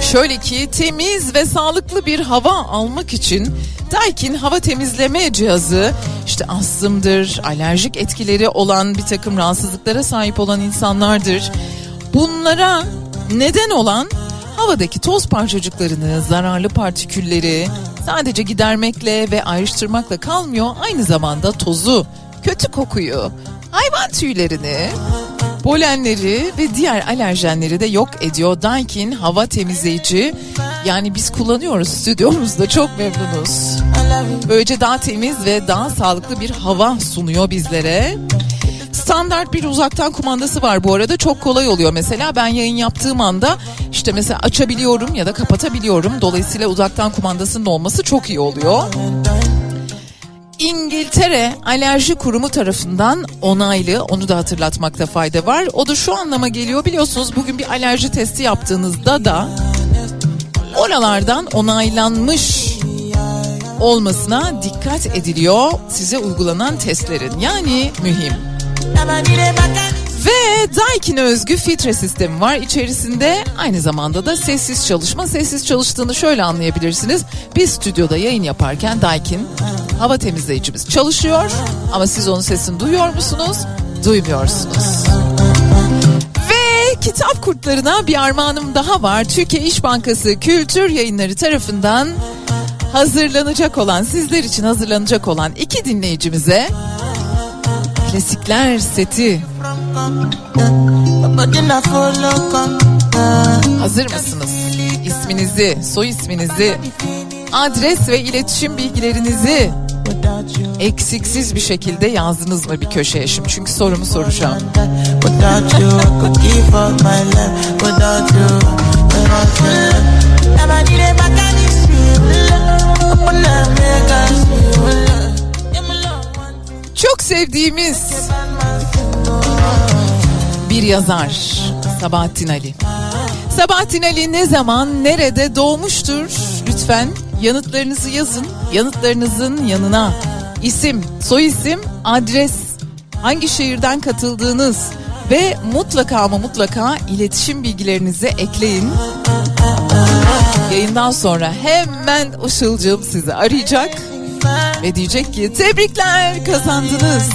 Şöyle ki temiz ve sağlıklı bir hava almak için Daikin hava temizleme cihazı işte astımdır, alerjik etkileri olan bir takım rahatsızlıklara sahip olan insanlardır. Bunlara neden olan havadaki toz parçacıklarını, zararlı partikülleri sadece gidermekle ve ayrıştırmakla kalmıyor. Aynı zamanda tozu, kötü kokuyu, hayvan tüylerini, polenleri ve diğer alerjenleri de yok ediyor. Daikin hava temizleyici yani biz kullanıyoruz stüdyomuzda çok memnunuz. Böylece daha temiz ve daha sağlıklı bir hava sunuyor bizlere. Standart bir uzaktan kumandası var bu arada çok kolay oluyor mesela ben yayın yaptığım anda işte mesela açabiliyorum ya da kapatabiliyorum dolayısıyla uzaktan kumandasının olması çok iyi oluyor. İngiltere Alerji Kurumu tarafından onaylı onu da hatırlatmakta fayda var. O da şu anlama geliyor biliyorsunuz bugün bir alerji testi yaptığınızda da oralardan onaylanmış olmasına dikkat ediliyor size uygulanan testlerin yani mühim. Ve Daikin'e özgü filtre sistemi var. İçerisinde aynı zamanda da sessiz çalışma. Sessiz çalıştığını şöyle anlayabilirsiniz. Biz stüdyoda yayın yaparken Daikin hava temizleyicimiz çalışıyor. Ama siz onun sesini duyuyor musunuz? Duymuyorsunuz. Ve kitap kurtlarına bir armağanım daha var. Türkiye İş Bankası Kültür Yayınları tarafından hazırlanacak olan, sizler için hazırlanacak olan iki dinleyicimize klasikler seti Hazır mısınız? İsminizi, soy isminizi, adres ve iletişim bilgilerinizi eksiksiz bir şekilde yazdınız mı bir köşeye şimdi? Çünkü sorumu soracağım. Çok sevdiğimiz bir yazar Sabahattin Ali. Sabahattin Ali ne zaman nerede doğmuştur? Lütfen yanıtlarınızı yazın. Yanıtlarınızın yanına isim, soy isim, adres, hangi şehirden katıldığınız ve mutlaka ama mutlaka iletişim bilgilerinizi ekleyin. Yayından sonra hemen Işılcığım sizi arayacak ve diyecek ki tebrikler kazandınız.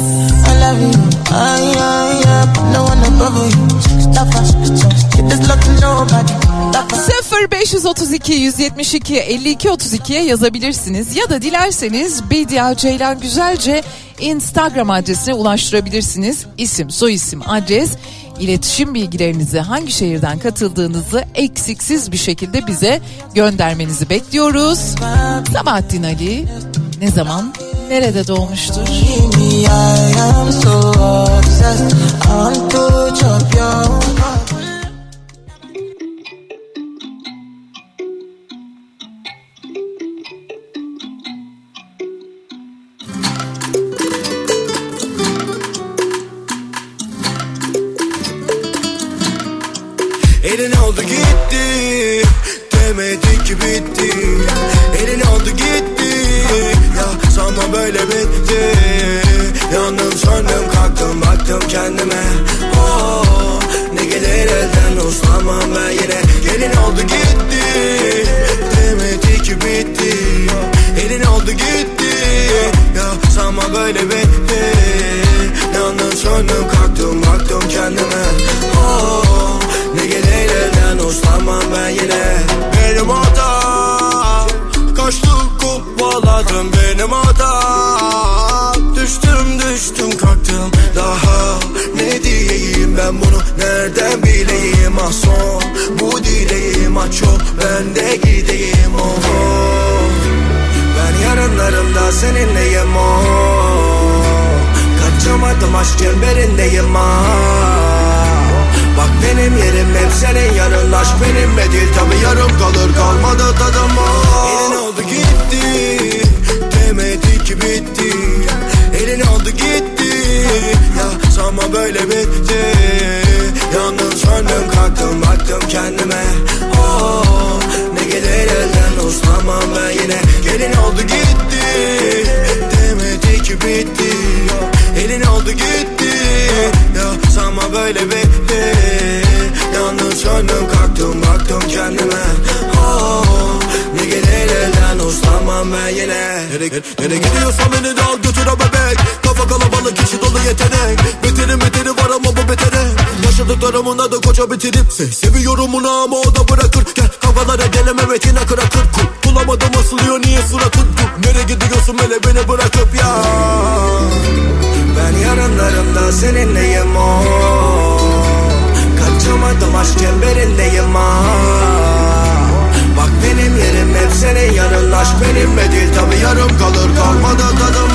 Us. 0532 172 52 32'ye yazabilirsiniz ya da dilerseniz Bedia Ceylan Güzelce Instagram adresine ulaştırabilirsiniz. İsim, soyisim, adres, iletişim bilgilerinizi hangi şehirden katıldığınızı eksiksiz bir şekilde bize göndermenizi bekliyoruz. Sabahattin Ali ne zaman nerede doğmuştur? Böyle bitti. Yandım söndüm kalktım baktım kendime. Oh, Ne gelir elden uslanmam ben yine. Benim hatam Kaçtım kovaladım benim hatam Düştüm düştüm kalktım. Daha Ne diyeyim ben bunu nereden bileyim? Ah son Bu dileğim ah çok ben de gideyim. Oh Ben yarınlarımda seninleyim Kaçamadım aşk çemberindeyim ah Bak benim yerim hep senin yarın Aşk benimle değil tabi yarım kalır. Kalmadı tadım oh. Elin oldu gitti. Demedi ki bitti. Elin oldu gitti. Ya sanma böyle bitti. Yandım söndüm kalktım baktım kendime. Oh, Ne gelir elden uslanmam ben yine. Gelin oldu gitti Demedi ki bitti. Elin oldu gitti. Ya sanma böyle bitti. Yandım söndüm kalktım baktım kendime. Oh, Ne gelir elden uslanmam ben yine. Nereye, nereye gidiyorsan beni de al götür bebek. Kafa kalabalık içi dolu yetenek. Beterin beteri var ama bu betere Yaşadık Yaptıklarımın adı koca bitirip se- Seviyorum onu ama o da bırakır. Gel kavgalara gelem evet yine kırakır Bulamadım asılıyor niye suratın Dur, Nereye gidiyorsun hele beni bırakıp ya? Ben yarınlarımda seninleyim o. Kaçamadım aşk çemberindeyim ha Bak benim yerim hep senin yanın Aşk benimle değil tabi yarım kalır. Kalmadı tadım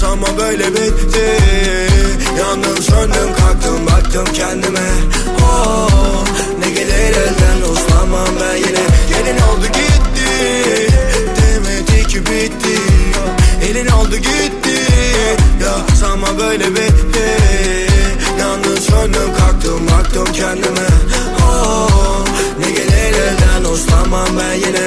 Ya sanma böyle bitti. Yandım söndüm kalktım baktım kendime. Oh, Ne gelir elden uslanmam ben yine. Gelin oldu gitti. Demedi ki bitti. Elin oldu gitti. Ya sanma böyle bitti. Yandım söndüm kalktım baktım kendime. Oh, Ne gelir elden uslanmam ben yine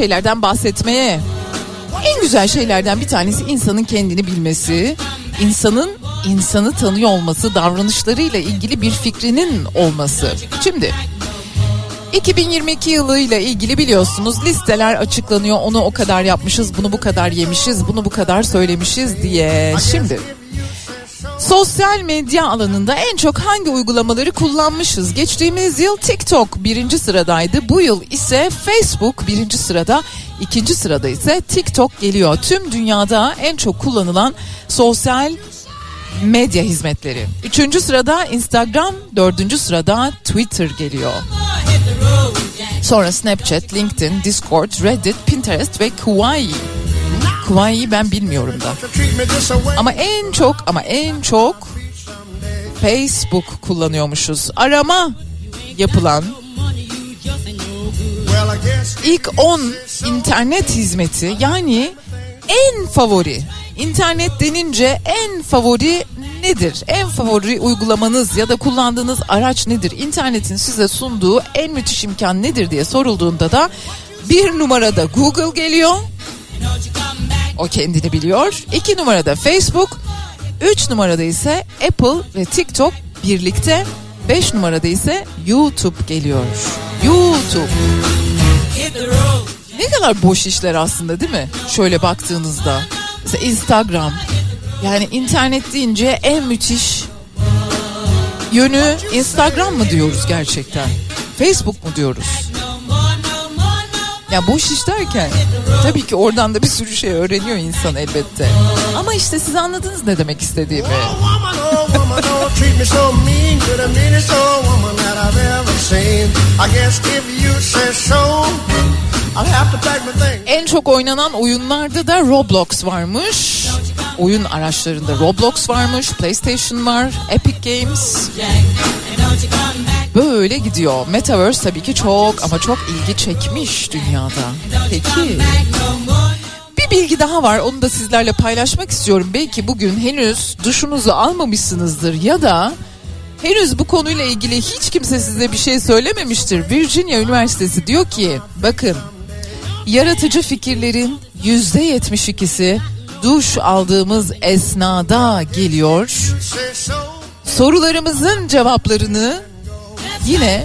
şeylerden bahsetmeye. En güzel şeylerden bir tanesi insanın kendini bilmesi, insanın insanı tanıyor olması, davranışlarıyla ilgili bir fikrinin olması. Şimdi 2022 yılıyla ilgili biliyorsunuz listeler açıklanıyor. Onu o kadar yapmışız, bunu bu kadar yemişiz, bunu bu kadar söylemişiz diye. Şimdi Sosyal medya alanında en çok hangi uygulamaları kullanmışız? Geçtiğimiz yıl TikTok birinci sıradaydı. Bu yıl ise Facebook birinci sırada. ikinci sırada ise TikTok geliyor. Tüm dünyada en çok kullanılan sosyal medya hizmetleri. Üçüncü sırada Instagram, dördüncü sırada Twitter geliyor. Sonra Snapchat, LinkedIn, Discord, Reddit, Pinterest ve Kawaii. Kawaii'yi ben bilmiyorum da. Ama en çok ama en çok Facebook kullanıyormuşuz. Arama yapılan ilk 10 internet hizmeti yani en favori internet denince en favori nedir? En favori uygulamanız ya da kullandığınız araç nedir? İnternetin size sunduğu en müthiş imkan nedir diye sorulduğunda da bir numarada Google geliyor. O kendini biliyor. İki numarada Facebook. Üç numarada ise Apple ve TikTok birlikte. Beş numarada ise YouTube geliyor. YouTube. Ne kadar boş işler aslında değil mi? Şöyle baktığınızda. Mesela Instagram. Yani internet deyince en müthiş yönü Instagram mı diyoruz gerçekten? Facebook mu diyoruz? Ya boş iş derken tabii ki oradan da bir sürü şey öğreniyor insan elbette. Ama işte siz anladınız ne demek istediğimi. Oh my things. En çok oynanan oyunlarda da Roblox varmış. Oyun araçlarında Roblox varmış, PlayStation var, Epic Games. Böyle gidiyor. Metaverse tabii ki çok ama çok ilgi çekmiş dünyada. Peki. Bir bilgi daha var onu da sizlerle paylaşmak istiyorum. Belki bugün henüz duşunuzu almamışsınızdır ya da henüz bu konuyla ilgili hiç kimse size bir şey söylememiştir. Virginia Üniversitesi diyor ki bakın yaratıcı fikirlerin yüzde 72'si duş aldığımız esnada geliyor. Sorularımızın cevaplarını yine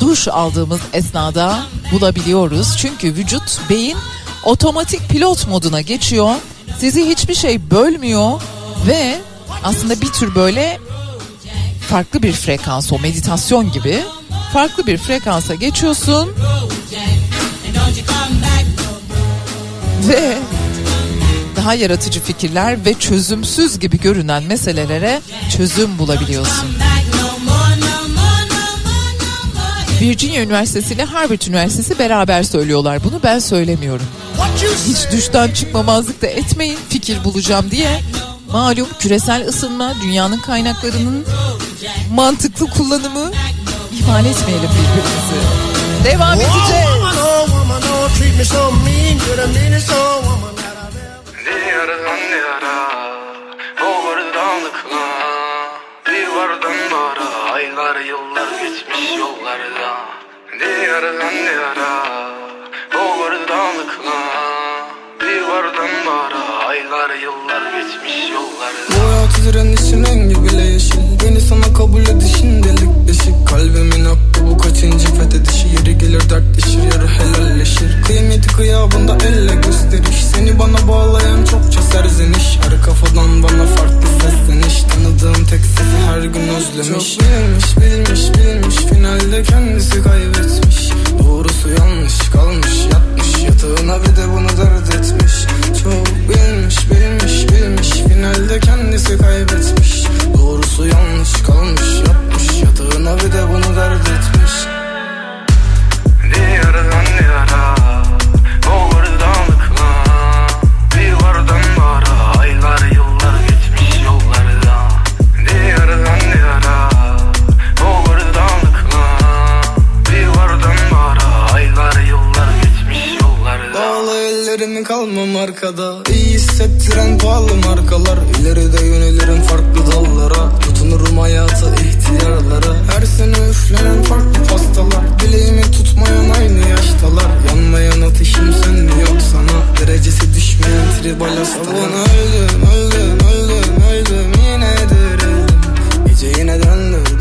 duş aldığımız esnada bulabiliyoruz. Çünkü vücut, beyin otomatik pilot moduna geçiyor. Sizi hiçbir şey bölmüyor ve aslında bir tür böyle farklı bir frekans o meditasyon gibi farklı bir frekansa geçiyorsun ve daha yaratıcı fikirler ve çözümsüz gibi görünen meselelere çözüm bulabiliyorsun. Virginia Üniversitesi ile Harvard Üniversitesi beraber söylüyorlar bunu ben söylemiyorum. Hiç düşten çıkmamazlık da etmeyin fikir bulacağım diye. Malum küresel ısınma dünyanın kaynaklarının mantıklı kullanımı ihmal etmeyelim birbirimizi. Devam edeceğiz. Oh woman, oh woman, oh don't treat me so mean. You're the meanest old woman that I've ever Diyardan diyara O vardanlıkla Bir vardan bara. Aylar yıllar geçmiş yollarda. Diyardan diyara O vardanlıkla Bir vardan bara. Aylar yıllar geçmiş yollarda. Bu hayatı direnişin rengi bile yeşil. Beni sana kabul edişin delik deşik. Kalbimin hakkı bu kaçıncı fethedişi. Yeri gelir dertleşir yarı helalleşir. Kıymeti kıyabında elle gösteriş. Seni bana bağlayan çokça serzeniş Her kafadan bana farklı sesleniş. Tanıdığım tek sesi her gün özlemiş. Çok bilmiş bilmiş bilmiş Finalde kendisi kaybetmiş. Doğrusu yanlış kalmış yatmış Yatağına bir de bunu dert etmiş. Çok bilmiş bilmiş bilmiş Finalde kendisi kaybetmiş. Doğrusu yanlış kalmış yatmış Yatağına bir de bunu dert etmiş Ellerimi kalmam arkada. İyi hissettiren pahalı markalar. İleride yönelirim farklı dallara. Tutunurum hayata ihtiyarlara. Her sene üflenen farklı pastalar. Dileğimi tutmayan aynı yaştalar. Yanmayan ateşim sönmüyor sana? Derecesi düşmeyen tribal hastalar. Öldüm öldüm öldüm öldüm. Yine dirildim. Gece yine döndür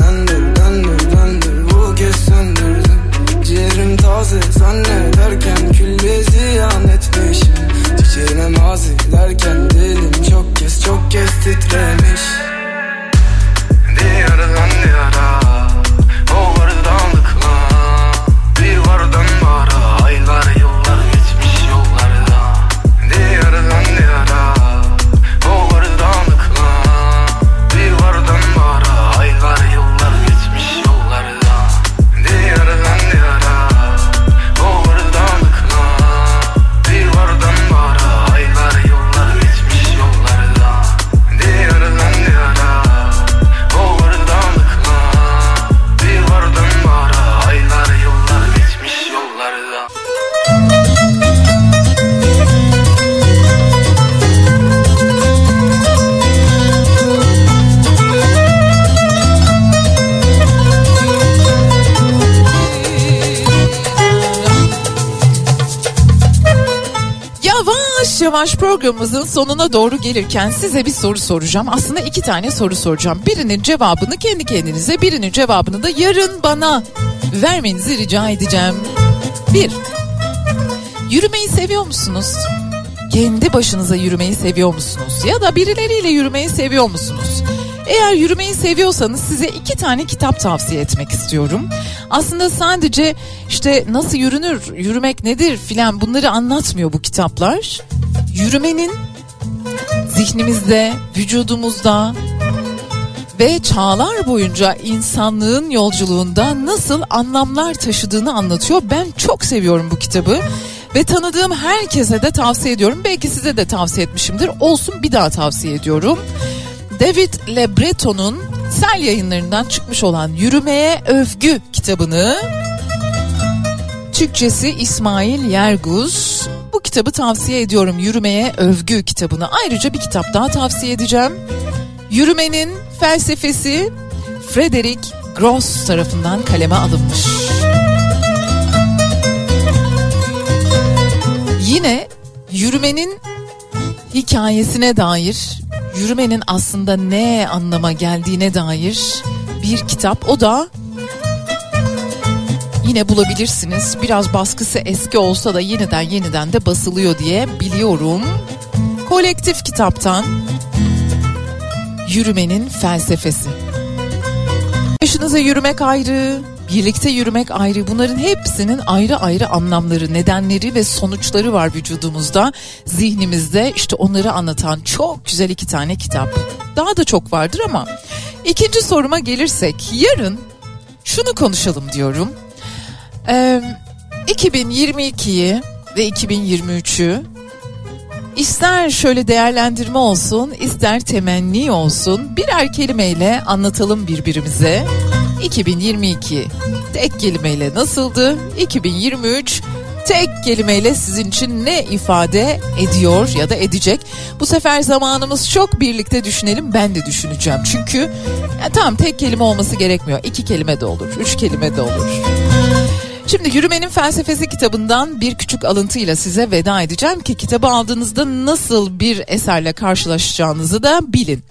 programımızın sonuna doğru gelirken size bir soru soracağım. Aslında iki tane soru soracağım. Birinin cevabını kendi kendinize, birinin cevabını da yarın bana vermenizi rica edeceğim. Bir, yürümeyi seviyor musunuz? Kendi başınıza yürümeyi seviyor musunuz? Ya da birileriyle yürümeyi seviyor musunuz? Eğer yürümeyi seviyorsanız size iki tane kitap tavsiye etmek istiyorum. Aslında sadece işte nasıl yürünür, yürümek nedir filan bunları anlatmıyor bu kitaplar. Yürümenin zihnimizde, vücudumuzda ve çağlar boyunca insanlığın yolculuğunda nasıl anlamlar taşıdığını anlatıyor. Ben çok seviyorum bu kitabı ve tanıdığım herkese de tavsiye ediyorum. Belki size de tavsiye etmişimdir. Olsun bir daha tavsiye ediyorum. David Le Breton'un Sel yayınlarından çıkmış olan Yürümeye Övgü kitabını Türkçesi İsmail Yerguz. Kitabı tavsiye ediyorum. Yürümeye Övgü kitabını. Ayrıca bir kitap daha tavsiye edeceğim. Yürümenin felsefesi Frederick Gross tarafından kaleme alınmış. Yine yürümenin hikayesine dair, yürümenin aslında ne anlama geldiğine dair bir kitap. O da yine bulabilirsiniz. Biraz baskısı eski olsa da yeniden yeniden de basılıyor diye biliyorum. Kolektif kitaptan Yürümenin felsefesi. Başınıza yürümek ayrı, birlikte yürümek ayrı. Bunların hepsinin ayrı ayrı anlamları, nedenleri ve sonuçları var vücudumuzda, zihnimizde. İşte onları anlatan çok güzel iki tane kitap. Daha da çok vardır ama ikinci soruma gelirsek yarın şunu konuşalım diyorum. Ee, 2022'yi ve 2023'ü İster şöyle değerlendirme olsun, ister temenni olsun birer kelimeyle anlatalım birbirimize. 2022 tek kelimeyle nasıldı? 2023 tek kelimeyle sizin için ne ifade ediyor ya da edecek? Bu sefer zamanımız çok birlikte düşünelim ben de düşüneceğim. Çünkü ya tamam tek kelime olması gerekmiyor. İki kelime de olur, üç kelime de olur. Şimdi Yürümenin Felsefesi kitabından bir küçük alıntıyla size veda edeceğim ki kitabı aldığınızda nasıl bir eserle karşılaşacağınızı da bilin.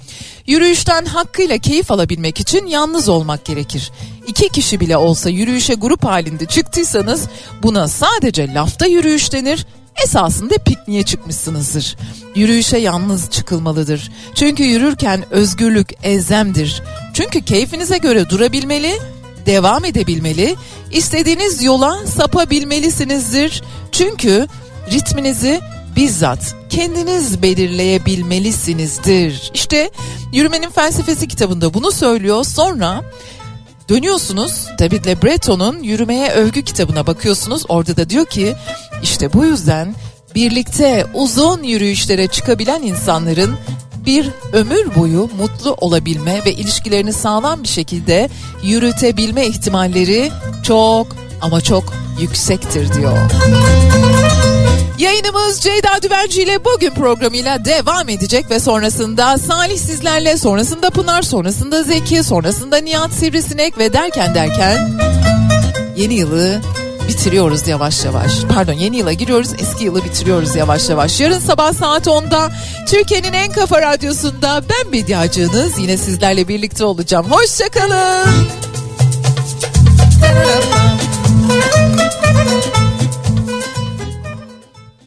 Yürüyüşten hakkıyla keyif alabilmek için yalnız olmak gerekir. İki kişi bile olsa yürüyüşe grup halinde çıktıysanız buna sadece lafta yürüyüş denir esasında pikniğe çıkmışsınızdır. Yürüyüşe yalnız çıkılmalıdır. Çünkü yürürken özgürlük elzemdir. Çünkü keyfinize göre durabilmeli, devam edebilmeli, istediğiniz yola sapabilmelisinizdir. Çünkü ritminizi bizzat kendiniz belirleyebilmelisinizdir. İşte Yürümenin Felsefesi kitabında bunu söylüyor. Sonra dönüyorsunuz David Le Breton'un Yürümeye Övgü kitabına bakıyorsunuz. Orada da diyor ki işte bu yüzden birlikte uzun yürüyüşlere çıkabilen insanların bir ömür boyu mutlu olabilme ve ilişkilerini sağlam bir şekilde yürütebilme ihtimalleri çok ama çok yüksektir diyor. Yayınımız Ceyda Düvenci ile bugün programıyla devam edecek ve sonrasında Salih sizlerle, sonrasında Pınar, sonrasında Zeki, sonrasında Nihat Sivrisinek ve derken derken yeni yılı bitiriyoruz yavaş yavaş. Pardon yeni yıla giriyoruz eski yılı bitiriyoruz yavaş yavaş. Yarın sabah saat 10'da Türkiye'nin en kafa radyosunda ben medyacınız yine sizlerle birlikte olacağım. Hoşçakalın.